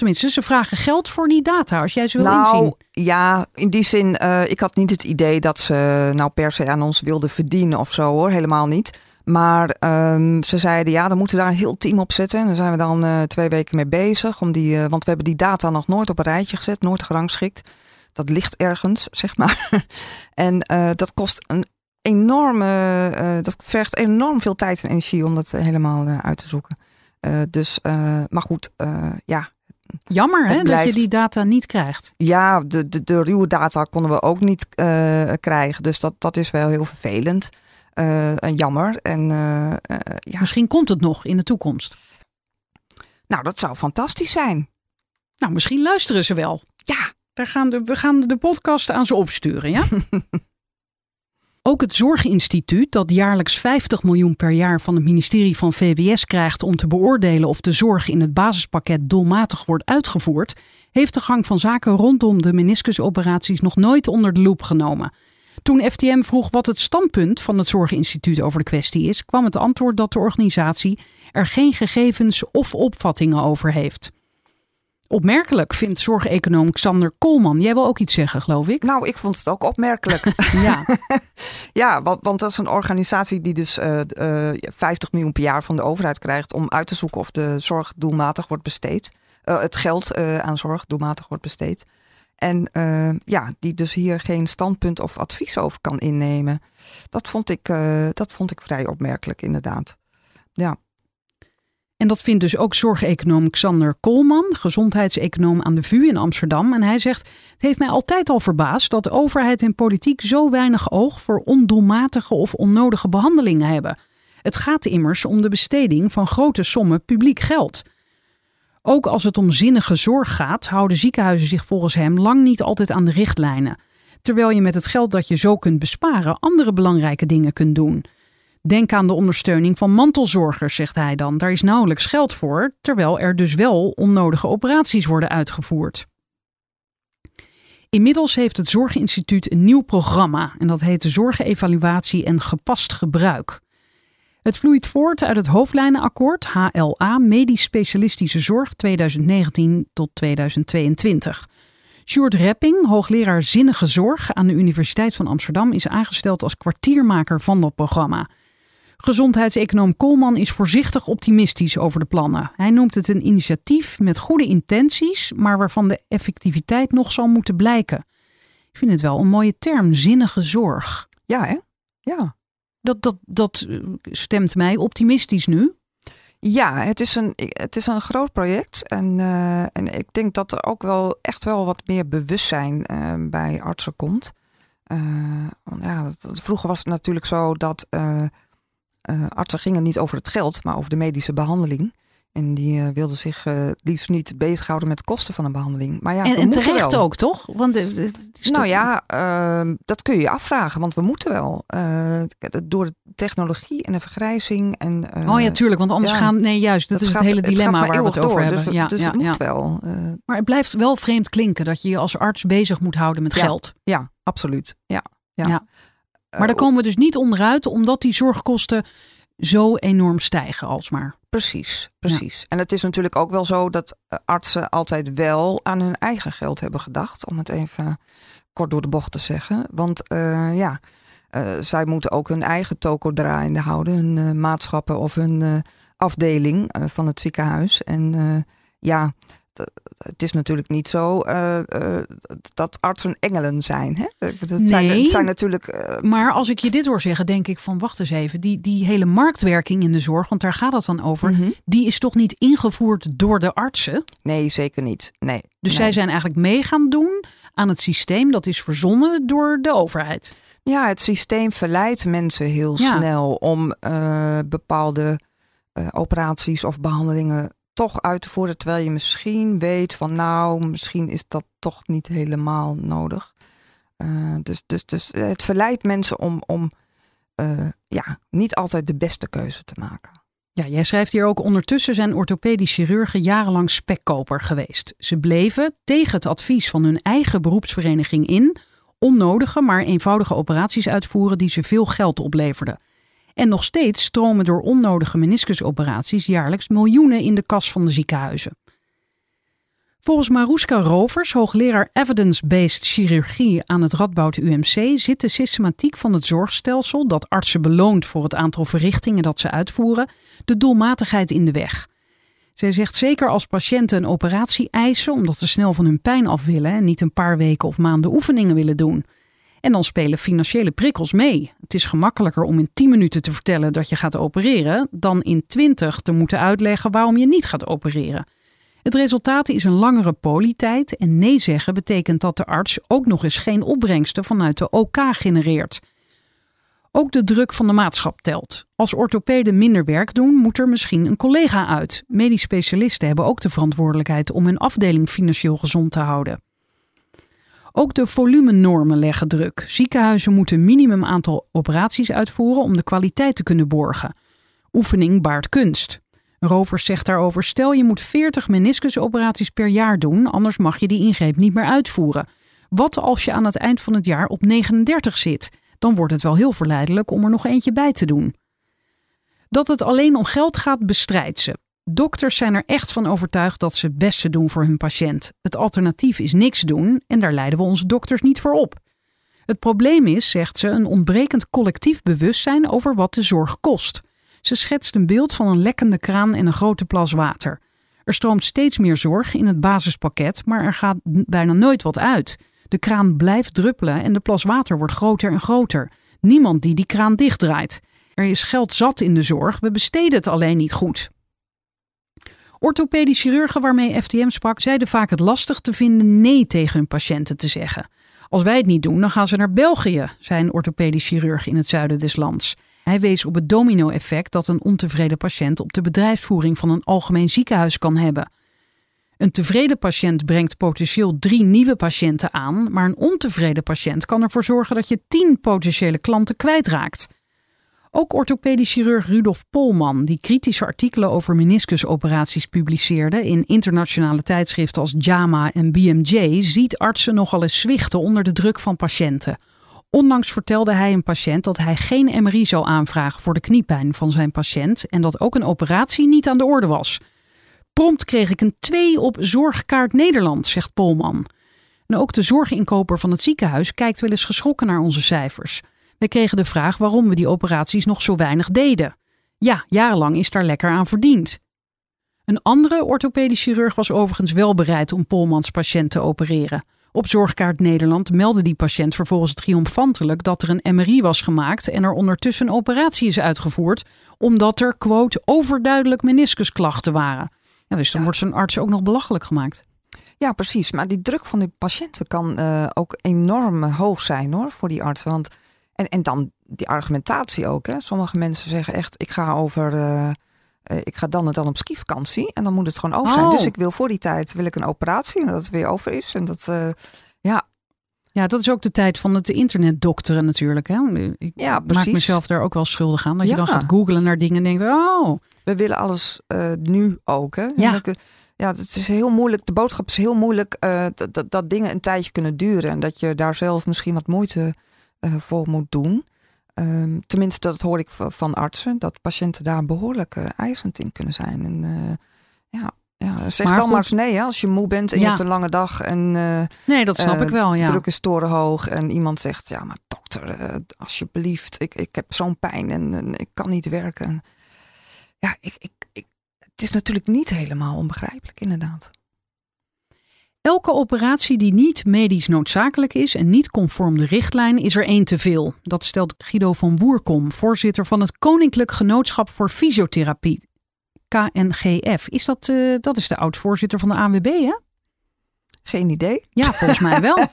Tenminste, ze vragen geld voor die data als jij ze wil
nou,
inzien.
Ja, in die zin, uh, ik had niet het idee dat ze nou per se aan ons wilden verdienen of zo hoor, helemaal niet. Maar um, ze zeiden ja, dan moeten we daar een heel team op zetten. En daar zijn we dan uh, twee weken mee bezig. Om die, uh, want we hebben die data nog nooit op een rijtje gezet, nooit gerangschikt. Dat ligt ergens, zeg maar. en dat kost een enorme, dat vergt enorm veel tijd en energie om dat helemaal uit te zoeken. dus, maar goed, ja,
Jammer hè, blijft... dat je die data niet krijgt.
Ja, de, de, de ruwe data konden we ook niet uh, krijgen. Dus dat, dat is wel heel vervelend. Uh, en jammer. En, uh, ja.
Misschien komt het nog in de toekomst.
Nou, dat zou fantastisch zijn.
Nou, misschien luisteren ze wel.
Ja.
Daar gaan de, we gaan de podcast aan ze opsturen, ja? Ook het Zorginstituut, dat jaarlijks 50 miljoen per jaar van het ministerie van VWS krijgt om te beoordelen of de zorg in het basispakket doelmatig wordt uitgevoerd, heeft de gang van zaken rondom de meniscusoperaties nog nooit onder de loep genomen. Toen FTM vroeg wat het standpunt van het Zorginstituut over de kwestie is, kwam het antwoord dat de organisatie er geen gegevens of opvattingen over heeft. Opmerkelijk vindt zorgeconoom Xander Koolman. Jij wil ook iets zeggen, geloof ik?
Nou, ik vond het ook opmerkelijk.
ja,
ja want, want, dat is een organisatie die dus uh, uh, 50 miljoen per jaar van de overheid krijgt om uit te zoeken of de zorg doelmatig wordt besteed. Uh, het geld aan zorg doelmatig wordt besteed. En ja, die dus hier geen standpunt of advies over kan innemen. Dat vond ik, dat vond ik vrij opmerkelijk, inderdaad. Ja.
En dat vindt dus ook zorgeconoom Xander Koolman, gezondheidseconoom aan de VU in Amsterdam. En hij zegt: Het heeft mij altijd al verbaasd dat de overheid en politiek zo weinig oog voor ondoelmatige of onnodige behandelingen hebben. Het gaat immers om de besteding van grote sommen publiek geld. Ook als het om zinnige zorg gaat, houden ziekenhuizen zich volgens hem lang niet altijd aan de richtlijnen. Terwijl je met het geld dat je zo kunt besparen andere belangrijke dingen kunt doen. Denk aan de ondersteuning van mantelzorgers, zegt hij dan. Daar is nauwelijks geld voor, terwijl er dus wel onnodige operaties worden uitgevoerd. Inmiddels heeft het Zorginstituut een nieuw programma en dat heet de Zorgevaluatie en Gepast Gebruik. Het vloeit voort uit het hoofdlijnenakkoord HLA Medisch Specialistische Zorg 2019 tot 2022. Sjoerd Repping, hoogleraar zinnige zorg aan de Universiteit van Amsterdam, is aangesteld als kwartiermaker van dat programma. Gezondheidseconoom Koolman is voorzichtig optimistisch over de plannen. Hij noemt het een initiatief met goede intenties, maar waarvan de effectiviteit nog zal moeten blijken. Ik vind het wel een mooie term, zinnige zorg.
Ja, hè? Ja.
Dat, dat, dat stemt mij optimistisch nu.
Ja, het is een, het is een groot project. En, uh, en ik denk dat er ook wel echt wel wat meer bewustzijn uh, bij artsen komt. Uh, ja, vroeger was het natuurlijk zo dat artsen gingen niet over het geld, maar over de medische behandeling. En die uh, wilde zich uh, liefst niet bezighouden met de kosten van een behandeling. Maar ja,
en, en terecht ook, toch? Want
is nou ja, uh, dat kun je je afvragen, want we moeten wel. Eh, door de technologie en de vergrijzing. En,
oh ja, tuurlijk, want anders ja, gaan. Nee, juist, dat, is het hele dilemma het waar we het over
door,
hebben.
Dus,
ja,
dus
ja,
het moet
ja.
wel.
maar het blijft wel vreemd klinken dat je je als arts bezig moet houden met geld.
Ja, absoluut. Ja, ja.
ja. Maar daar komen we dus niet onderuit, omdat die zorgkosten zo enorm stijgen alsmaar.
Precies, precies. Ja. En het is natuurlijk ook wel zo dat artsen altijd wel aan hun eigen geld hebben gedacht, om het even kort door de bocht te zeggen. Want uh, ja, uh, zij moeten ook hun eigen toko draaiende houden, hun uh, maatschappen of hun afdeling van het ziekenhuis. En ja, het is natuurlijk niet zo uh, uh, dat artsen engelen zijn. Hè? Het,
nee,
zijn, het zijn natuurlijk. Uh,
maar als ik je dit hoor zeggen, denk ik van wacht eens even. Die, die hele marktwerking in de zorg, want daar gaat het dan over.
Mhm.
Die is toch niet ingevoerd door de artsen?
Nee, zeker niet. Nee.
Dus
nee.
zij zijn eigenlijk mee gaan doen aan het systeem dat is verzonnen door de overheid.
Ja, het systeem verleidt mensen heel
Ja.
snel om bepaalde operaties of behandelingen toch uit te voeren. Terwijl je misschien weet van nou, misschien is dat toch niet helemaal nodig. Uh, dus, dus, dus het verleidt mensen om, om uh, ja, niet altijd de beste keuze te maken.
Ja, jij schrijft hier ook ondertussen zijn orthopedisch chirurgen jarenlang spekkoper geweest. Ze bleven tegen het advies van hun eigen beroepsvereniging in onnodige, maar eenvoudige operaties uitvoeren die ze veel geld opleverden. En nog steeds stromen door onnodige meniscusoperaties jaarlijks miljoenen in de kas van de ziekenhuizen. Volgens Maruska Rovers, hoogleraar evidence-based chirurgie aan het Radboud UMC, zit de systematiek van het zorgstelsel dat artsen beloont voor het aantal verrichtingen dat ze uitvoeren, de doelmatigheid in de weg. Zij zegt zeker als patiënten een operatie eisen omdat ze snel van hun pijn af willen en niet een paar weken of maanden oefeningen willen doen. En dan spelen financiële prikkels mee. Het is gemakkelijker om in 10 minuten te vertellen dat je gaat opereren, dan in 20 te moeten uitleggen waarom je niet gaat opereren. Het resultaat is een langere polytijd en nee zeggen betekent dat de arts ook nog eens geen opbrengsten vanuit de OK genereert. Ook de druk van de maatschap telt. Als orthopeden minder werk doen, moet er misschien een collega uit. Medisch specialisten hebben ook de verantwoordelijkheid om hun afdeling financieel gezond te houden. Ook de volumenormen leggen druk. Ziekenhuizen moeten een minimum aantal operaties uitvoeren om de kwaliteit te kunnen borgen. Oefening baart kunst. Rovers zegt daarover: stel je moet 40 meniscusoperaties per jaar doen, anders mag je die ingreep niet meer uitvoeren. Wat als je aan het eind van het jaar op 39 zit? Dan wordt het wel heel verleidelijk om er nog eentje bij te doen. Dat het alleen om geld gaat, bestrijdt ze. Dokters zijn er echt van overtuigd dat ze het beste doen voor hun patiënt. Het alternatief is niks doen en daar leiden we onze dokters niet voor op. Het probleem is, zegt ze, een ontbrekend collectief bewustzijn over wat de zorg kost. Ze schetst een beeld van een lekkende kraan en een grote plas water. Er stroomt steeds meer zorg in het basispakket, maar er gaat bijna nooit wat uit. De kraan blijft druppelen en de plas water wordt groter en groter. Niemand die die kraan dichtdraait. Er is geld zat in de zorg, we besteden het alleen niet goed. Orthopedisch chirurgen waarmee FTM sprak, zeiden vaak het lastig te vinden nee tegen hun patiënten te zeggen. Als wij het niet doen, dan gaan ze naar België, zei een orthopedisch chirurg in het zuiden des lands. Hij wees op het domino-effect dat een ontevreden patiënt op de bedrijfsvoering van een algemeen ziekenhuis kan hebben. Een tevreden patiënt brengt potentieel drie nieuwe patiënten aan, maar een ontevreden patiënt kan ervoor zorgen dat je tien potentiële klanten kwijtraakt. Ook orthopedisch chirurg Rudolf Polman, die kritische artikelen over meniscusoperaties publiceerde in internationale tijdschriften als JAMA en BMJ, ziet artsen nogal eens zwichten onder de druk van patiënten. Onlangs vertelde hij een patiënt dat hij geen MRI zou aanvragen voor de kniepijn van zijn patiënt en dat ook een operatie niet aan de orde was. Prompt kreeg ik een 2 op Zorgkaart Nederland, zegt Polman. En ook de zorginkoper van het ziekenhuis kijkt wel eens geschrokken naar onze cijfers. We kregen de vraag waarom we die operaties nog zo weinig deden. Ja, jarenlang is daar lekker aan verdiend. Een andere orthopedisch chirurg was overigens wel bereid om Polmans patiënt te opereren. Op Zorgkaart Nederland meldde die patiënt vervolgens triomfantelijk dat er een MRI was gemaakt en er ondertussen een operatie is uitgevoerd, omdat er, quote, overduidelijk meniscusklachten waren. Ja, dus dan wordt zo'n arts ook nog belachelijk gemaakt.
Ja, precies. Maar die druk van die patiënten kan uh, ook enorm hoog zijn hoor, voor die arts. Want, en, en dan die argumentatie ook. Hè. Sommige mensen zeggen echt, ik ga over... Uh, uh, ik ga dan en dan op skivakantie en dan moet het gewoon over zijn.
Oh.
Dus ik wil voor die tijd wil ik een operatie en dat het weer over is. En dat, ja,
Ja, dat is ook de tijd van het internetdokteren natuurlijk. Hè? Ik
Ja,
maak mezelf daar ook wel schuldig aan. Dat je dan gaat googlen naar dingen en denkt, oh,
we willen alles eh, nu ook. Hè?
Ja.
ja, het is heel moeilijk. De boodschap is heel moeilijk eh, dat, dat, dat dingen een tijdje kunnen duren. En dat je daar zelf misschien wat moeite eh, voor moet doen. Ehm, tenminste, dat hoor ik van, artsen. Dat patiënten daar behoorlijk eh, eisend in kunnen zijn. En eh, ja, ja, zeg
Maar
dan
goed.
maar eens nee. Hè? Als je moe bent en
Ja.
je hebt een lange dag. En eh,
nee, dat snap ik wel.
de
Ja.
druk is torenhoog. En iemand zegt, ja maar dokter, alsjeblieft. Ik, ik heb zo'n pijn en, en ik kan niet werken. Ja, ik, ik, ik, het is natuurlijk niet helemaal onbegrijpelijk inderdaad.
Elke operatie die niet medisch noodzakelijk is en niet conform de richtlijn is er één te veel. Dat stelt Guido van Woerkom, voorzitter van het Koninklijk Genootschap voor Fysiotherapie, KNGF. Is dat, eh, dat is de oud-voorzitter van de ANWB, hè?
Geen idee.
Ja, volgens mij wel.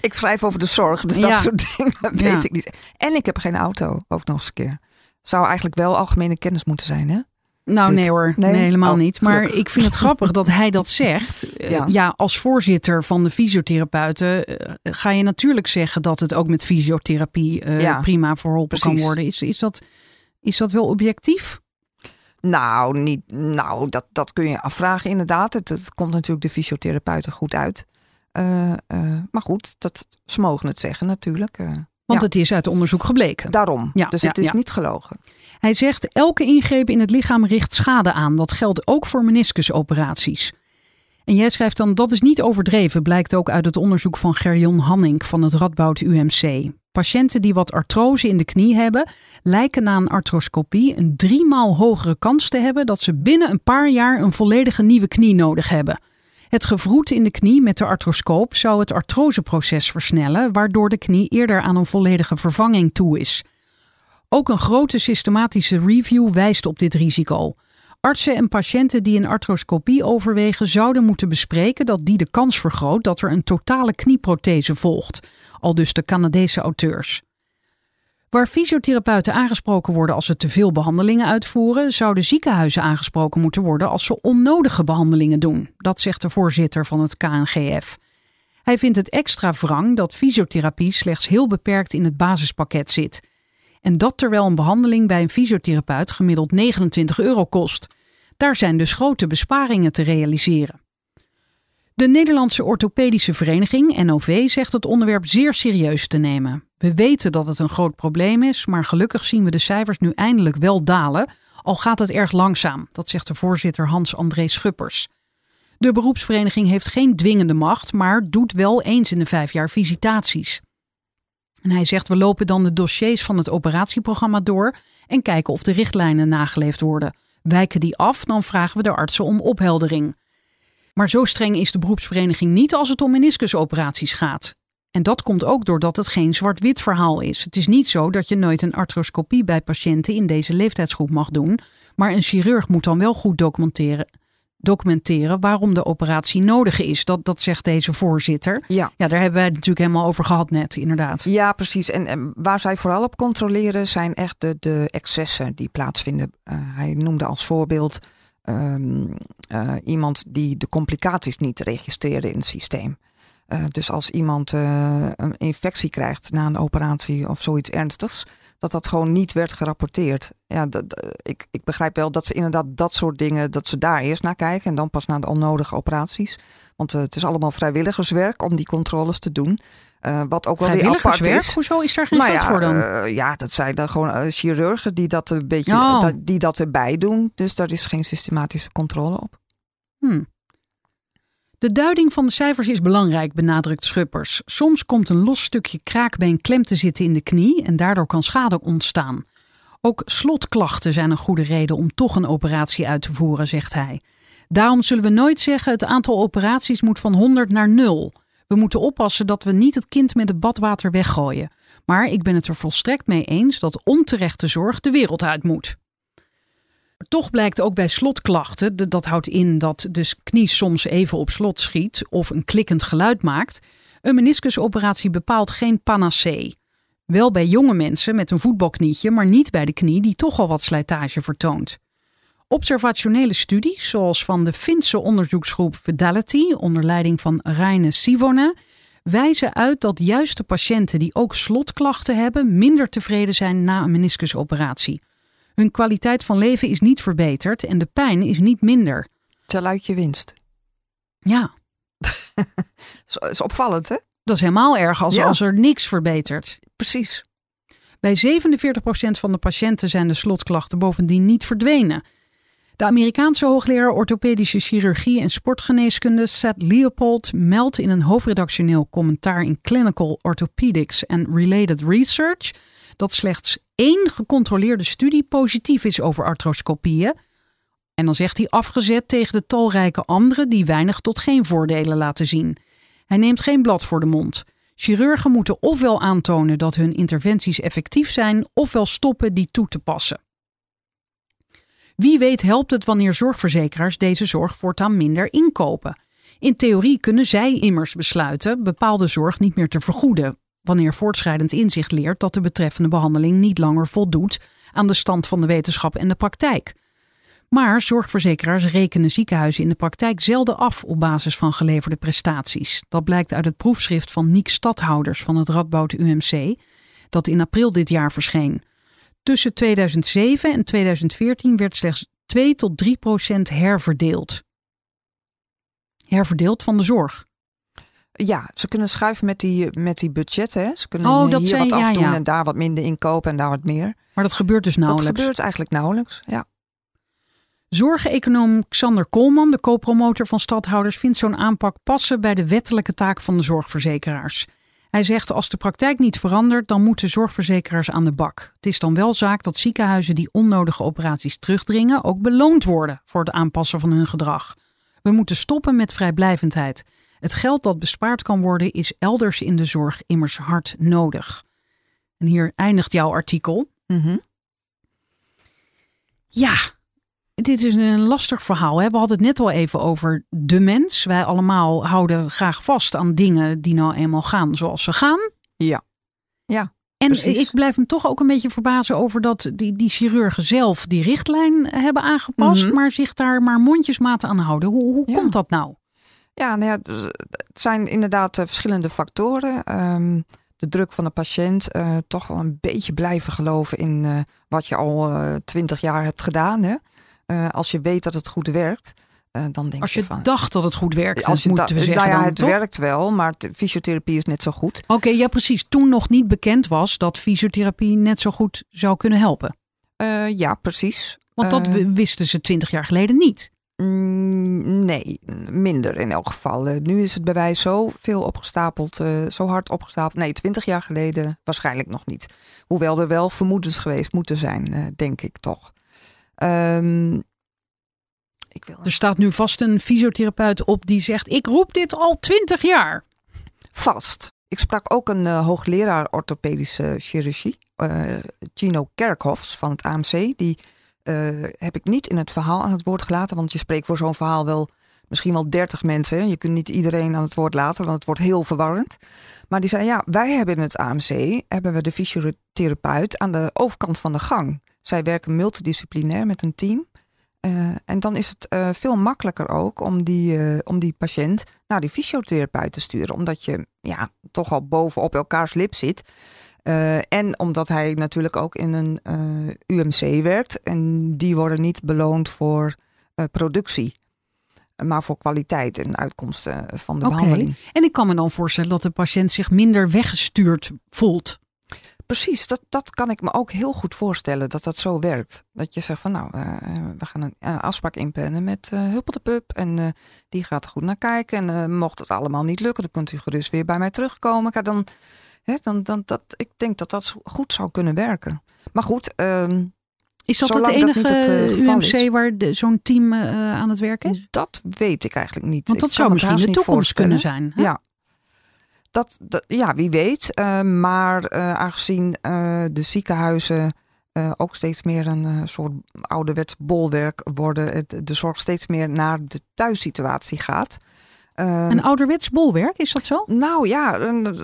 Ik schrijf over de zorg, dus dat
Ja.
soort dingen weet
Ja.
ik niet. En ik heb geen auto, ook nog eens een keer. Zou eigenlijk wel algemene kennis moeten zijn, hè?
Nou,
Dit-
nee hoor. Nee,
nee?
helemaal
Oh,
niet. Maar
gelukkig.
ik vind het grappig dat hij dat zegt. Eh,
Ja.
ja. als voorzitter van de fysiotherapeuten eh, ga je natuurlijk zeggen dat het ook met fysiotherapie eh,
Ja,
prima verholpen kan worden. Is, is, dat, is dat wel objectief?
Nou, niet, nou dat, dat kun je afvragen inderdaad. Het, het komt natuurlijk de fysiotherapeuten goed uit. Maar goed, dat, ze mogen het zeggen natuurlijk.
Want
Ja.
het is uit onderzoek gebleken.
Daarom.
Ja,
dus
ja,
het is niet gelogen.
Hij zegt elke ingreep in het lichaam richt schade aan. Dat geldt ook voor meniscusoperaties. En jij schrijft dan dat is niet overdreven, blijkt ook uit het onderzoek van Gerjon Hanning van het Radboud UMC. Patiënten die wat artrose in de knie hebben, lijken na een arthroscopie een driemaal hogere kans te hebben dat ze binnen een paar jaar een volledige nieuwe knie nodig hebben. Het gewroet in de knie met de arthroscoop zou het artroseproces versnellen, waardoor de knie eerder aan een volledige vervanging toe is. Ook een grote systematische review wijst op dit risico. Artsen en patiënten die een arthroscopie overwegen zouden moeten bespreken dat die de kans vergroot dat er een totale knieprothese volgt, al dus de Canadese auteurs. Waar fysiotherapeuten aangesproken worden als ze te veel behandelingen uitvoeren, zouden ziekenhuizen aangesproken moeten worden als ze onnodige behandelingen doen. Dat zegt de voorzitter van het KNGF. Hij vindt het extra wrang dat fysiotherapie slechts heel beperkt in het basispakket zit. En dat terwijl een behandeling bij een fysiotherapeut gemiddeld 29 euro kost. Daar zijn dus grote besparingen te realiseren. De Nederlandse Orthopedische Vereniging, NOV, zegt het onderwerp zeer serieus te nemen. We weten dat het een groot probleem is, maar gelukkig zien we de cijfers nu eindelijk wel dalen, al gaat het erg langzaam, dat zegt de voorzitter Hans-André Schuppers. De beroepsvereniging heeft geen dwingende macht, maar doet wel eens in de vijf jaar visitaties. En hij zegt: We lopen dan de dossiers van het operatieprogramma door en kijken of de richtlijnen nageleefd worden. Wijken die af, dan vragen we de artsen om opheldering. Maar zo streng is de beroepsvereniging niet als het om meniscusoperaties gaat. En dat komt ook doordat het geen zwart-wit verhaal is. Het is niet zo dat je nooit een arthroscopie bij patiënten in deze leeftijdsgroep mag doen, maar een chirurg moet dan wel goed documenteren documenteren waarom de operatie nodig is. Dat, dat zegt deze voorzitter.
Ja.
Ja, daar hebben wij het natuurlijk helemaal over gehad net, inderdaad.
Ja, precies. En, en waar zij vooral op controleren zijn echt de, de excessen die plaatsvinden. Uh, hij noemde als voorbeeld um, uh, iemand die de complicaties niet registreerde in het systeem. Uh, dus als iemand een infectie krijgt na een operatie of zoiets ernstigs, dat dat gewoon niet werd gerapporteerd. Ja, dat, ik, ik begrijp wel dat ze inderdaad dat soort dingen, dat ze daar eerst naar kijken en dan pas naar de onnodige operaties. Want uh, het is allemaal vrijwilligerswerk om die controles te doen. Uh, wat ook wel weer apart is.
Hoezo is daar geen
nou
geld
ja,
voor dan?
Uh, ja, dat zijn dan gewoon chirurgen die dat een beetje
Oh.
die dat erbij doen. Dus daar is geen systematische controle op.
Hm. De duiding van de cijfers is belangrijk, benadrukt Schuppers. Soms komt een los stukje kraakbeen klem te zitten in de knie en daardoor kan schade ontstaan. Ook slotklachten zijn een goede reden om toch een operatie uit te voeren, zegt hij. Daarom zullen we nooit zeggen het aantal operaties moet van 100 naar 0. We moeten oppassen dat we niet het kind met het badwater weggooien. Maar ik ben het er volstrekt mee eens dat onterechte zorg de wereld uit moet. Toch blijkt ook bij slotklachten, dat houdt in dat de knie soms even op slot schiet of een klikkend geluid maakt, een meniscusoperatie bepaalt geen panacee. Wel bij jonge mensen met een voetbalknietje, maar niet bij de knie die toch al wat slijtage vertoont. Observationele studies, zoals van de Finse onderzoeksgroep Fidelity onder leiding van Reine Sivonen, wijzen uit dat juist de patiënten die ook slotklachten hebben minder tevreden zijn na een meniscusoperatie. Hun kwaliteit van leven is niet verbeterd en de pijn is niet minder.
Tel uit je winst.
Ja.
Dat is opvallend, hè?
Dat is helemaal erg als,
ja.
als er niks verbetert.
Precies.
Bij 47% van de patiënten zijn de slotklachten bovendien niet verdwenen. De Amerikaanse hoogleraar orthopedische chirurgie en sportgeneeskunde Seth Leopold meldt in een hoofdredactioneel commentaar in Clinical Orthopedics and Related Research dat slechts één gecontroleerde studie positief is over arthroscopieën. En dan zegt hij afgezet tegen de talrijke andere die weinig tot geen voordelen laten zien. Hij neemt geen blad voor de mond. Chirurgen moeten ofwel aantonen dat hun interventies effectief zijn, ofwel stoppen die toe te passen. Wie weet helpt het wanneer zorgverzekeraars deze zorg voortaan minder inkopen. In theorie kunnen zij immers besluiten bepaalde zorg niet meer te vergoeden, wanneer voortschrijdend inzicht leert dat de betreffende behandeling niet langer voldoet aan de stand van de wetenschap en de praktijk. Maar zorgverzekeraars rekenen ziekenhuizen in de praktijk zelden af op basis van geleverde prestaties. Dat blijkt uit het proefschrift van Niek Stadhouders van het Radboud UMC, dat in april dit jaar verscheen. Tussen 2007 en 2014 werd slechts 2 tot 3 procent herverdeeld. Herverdeeld van de zorg.
Ja, ze kunnen schuiven met die, met die budgetten. Hè? Ze kunnen
Oh, dat
hier wat
ja,
afdoen
ja.
en daar wat minder inkopen en daar wat meer.
Maar dat gebeurt dus nauwelijks.
Dat gebeurt eigenlijk nauwelijks. Ja.
Zorgeconoom Xander Koolman, de co-promotor van Stadhouders, vindt zo'n aanpak passen bij de wettelijke taak van de zorgverzekeraars. Hij zegt als de praktijk niet verandert, dan moeten zorgverzekeraars aan de bak. Het is dan wel zaak dat ziekenhuizen die onnodige operaties terugdringen ook beloond worden voor het aanpassen van hun gedrag. We moeten stoppen met vrijblijvendheid. Het geld dat bespaard kan worden is elders in de zorg immers hard nodig. En hier eindigt jouw artikel.
Mhm.
Ja, dit is een lastig verhaal. Hè? We hadden het net al even over de mens. Wij allemaal houden graag vast aan dingen die nou eenmaal gaan zoals ze gaan.
Ja. Ja,
En
precies.
ik blijf me toch ook een beetje verbazen over dat die, die chirurgen zelf die richtlijn hebben aangepast,
Mhm.
maar zich daar maar mondjesmaat aan houden. Hoe, hoe
Ja.
komt dat nou?
Ja, nou ja, dus, het zijn inderdaad eh, verschillende factoren. Ehm, de druk van de patiënt, eh, toch wel een beetje blijven geloven in eh, wat je al twintig jaar hebt gedaan. Hè? Eh, als je weet dat het goed werkt, eh, dan denk
Als
je
je
van...
dacht dat het goed werkt,
als je
moeten we zeggen
nou ja, het
toch?
werkt wel, maar fysiotherapie is net zo goed.
Oké, ja precies. Toen nog niet bekend was dat fysiotherapie net zo goed zou kunnen helpen.
Eh, ja, precies.
Want dat
Eh,
wisten ze twintig jaar geleden niet.
Mm, nee, minder in elk geval. Eh, nu is het bewijs zo veel opgestapeld, eh, zo hard opgestapeld. Nee, twintig jaar geleden waarschijnlijk nog niet. Hoewel er wel vermoedens geweest moeten zijn, eh, denk ik toch. Ehm, ik wil
Er staat nu vast een fysiotherapeut op die zegt: Ik roep dit al twintig jaar.
vast. Ik sprak ook een hoogleraar orthopedische chirurgie, Gino Kerkhoffs van het AMC, die heb ik niet in het verhaal aan het woord gelaten. Want je spreekt voor zo'n verhaal wel misschien wel 30 mensen. Je kunt niet iedereen aan het woord laten, want het wordt heel verwarrend. Maar die zei, ja, wij hebben in het AMC, hebben we de fysiotherapeut aan de overkant van de gang. Zij werken multidisciplinair met een team. Uh, en dan is het uh, veel makkelijker ook om die, om die patiënt naar die fysiotherapeut te sturen. Omdat je ja, toch al bovenop elkaars lip zit. En omdat hij natuurlijk ook in een UMC werkt. En die worden niet beloond voor productie maar voor kwaliteit en uitkomsten van de okay. behandeling.
En ik kan me dan voorstellen dat de patiënt zich minder weggestuurd voelt.
Precies, dat, dat kan ik me ook heel goed voorstellen dat dat zo werkt. Dat je zegt van nou, we gaan een afspraak inplannen met uh, Huppel de Pup. En die gaat er goed naar kijken. En mocht het allemaal niet lukken, dan kunt u gerust weer bij mij terugkomen. Ga dan, hè, dan, dan, dat, ik denk dat dat goed zou kunnen werken. Maar goed, ehm,
is dat het enige dat het, UMC waar zo'n team aan het werk is?
Dat weet ik eigenlijk niet.
Want dat
ik
zou misschien de toekomst kunnen zijn.
Hè? Ja, dat, ja, wie weet. Uh, maar uh, aangezien de ziekenhuizen ook steeds meer een soort ouderwets bolwerk worden, de zorg steeds meer naar de thuissituatie gaat.
Ehm, een ouderwets bolwerk, is dat zo?
Nou ja, er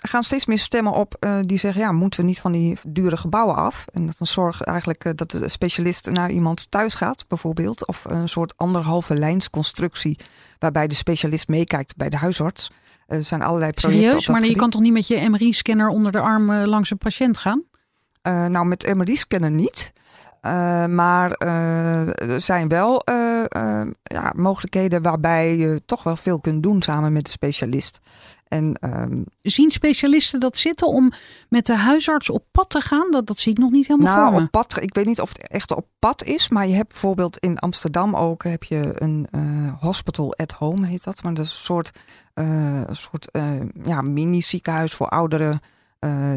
gaan steeds meer stemmen op die zeggen: ja, moeten we niet van die dure gebouwen af? En dat een zorg eigenlijk dat de specialist naar iemand thuis gaat, bijvoorbeeld. Of een soort anderhalve lijnsconstructie, waarbij de specialist meekijkt bij de huisarts. Er zijn allerlei projecten.
Serieus? Maar je kan toch niet met je MRI-scanner onder de arm uh, langs een patiënt gaan?
Nou, met MRI-scanner niet. Uh, maar er zijn wel ja, mogelijkheden waarbij je toch wel veel kunt doen samen met de specialist. En, um,
Zien specialisten dat zitten om met de huisarts op pad te gaan? Dat, dat zie ik nog niet helemaal
nou,
voor me.
Op pad, ik weet niet of het echt op pad is. Maar je hebt bijvoorbeeld in Amsterdam ook heb je een hospital at home heet dat. Maar dat is een soort, soort ja, mini ziekenhuis voor ouderen.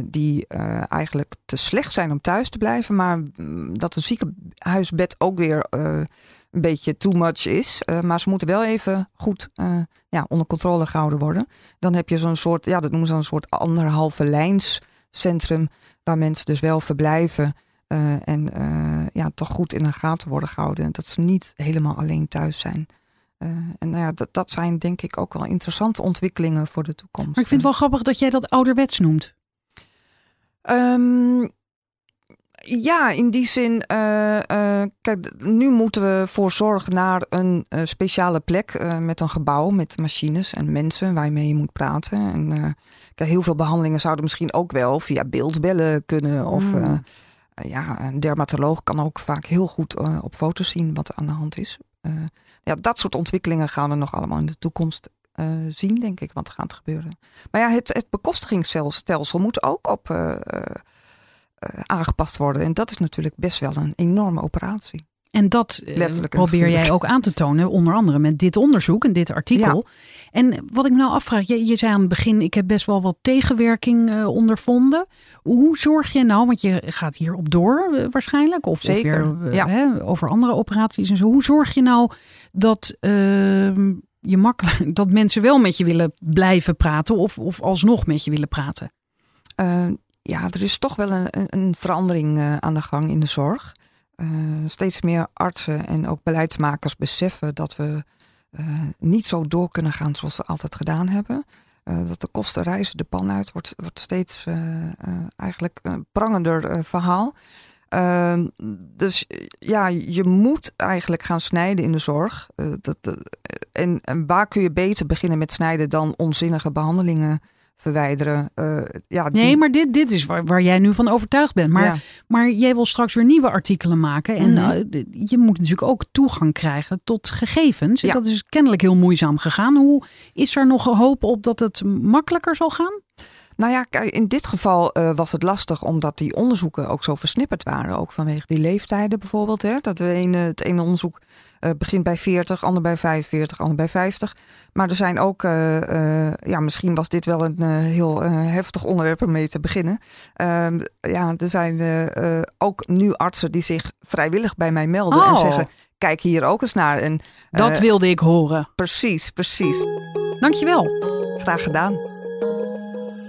Die eigenlijk te slecht zijn om thuis te blijven. Maar mm, dat een ziekenhuisbed ook weer een beetje too much is. Maar ze moeten wel even goed ja, onder controle gehouden worden. Dan heb je zo'n soort, ja, dat noemen ze een soort anderhalve lijnscentrum. Waar mensen dus wel verblijven. En ja, toch goed in de gaten worden gehouden. Dat ze niet helemaal alleen thuis zijn. en nou ja, dat, dat zijn denk ik ook wel interessante ontwikkelingen voor de toekomst.
Maar ik vind het wel grappig dat jij dat ouderwets noemt.
Um, ja, in die zin. Uh, uh, kijk, nu moeten we voor zorgen naar een uh, speciale plek met een gebouw, met machines en mensen waarmee je moet praten. En kijk, heel veel behandelingen zouden misschien ook wel via beeldbellen kunnen. Of mm. ja, een dermatoloog kan ook vaak heel goed op foto's zien wat er aan de hand is. ja, dat soort ontwikkelingen gaan we nog allemaal in de toekomst zien, denk ik, wat er gaat gebeuren. Maar ja, het, het bekostigingsstelsel moet ook op uh, aangepast worden. En dat is natuurlijk best wel een enorme operatie.
En dat probeer jij ook aan te tonen, onder andere met dit onderzoek en dit artikel. En wat ik me nou afvraag, je, je zei aan het begin, ik heb best wel wat tegenwerking uh, ondervonden. Hoe zorg je nou, want je gaat hierop door uh, waarschijnlijk, of, Zeker, of weer, ja. hè, over andere operaties en zo. Hoe zorg je nou dat ehm, je makkelijk, dat mensen wel met je willen blijven praten of, of alsnog met je willen praten?
ja, er is toch wel een, een verandering uh, aan de gang in de zorg. Uh, steeds meer artsen en ook beleidsmakers beseffen dat we niet zo door kunnen gaan zoals we altijd gedaan hebben. dat de kosten reizen de pan uit wordt, wordt steeds eigenlijk een prangender verhaal. Ehm, dus ja, je moet eigenlijk gaan snijden in de zorg. Dat, en, en waar kun je beter beginnen met snijden dan onzinnige behandelingen verwijderen. Uh, ja,
Nee, maar dit, dit is waar, waar jij nu van overtuigd bent. Maar, maar jij wil straks weer nieuwe artikelen maken. En mm je moet natuurlijk ook toegang krijgen tot gegevens. Ja. Dat is kennelijk heel moeizaam gegaan. Hoe is er nog hoop op dat het makkelijker zal gaan?
Nou ja, in dit geval uh, was het lastig omdat die onderzoeken ook zo versnipperd waren. Ook vanwege die leeftijden bijvoorbeeld. Hè? Dat we een, het ene onderzoek uh, begint bij 40, ander bij 45, ander bij 50. Maar er zijn ook, uh, ja, misschien was dit wel een heel heftig onderwerp om mee te beginnen. Ehm, ja, er zijn ook nu artsen die zich vrijwillig bij mij melden en oh. zeggen: kijk hier ook eens naar. En,
Dat wilde ik horen.
Precies, precies.
Dankjewel.
Graag gedaan.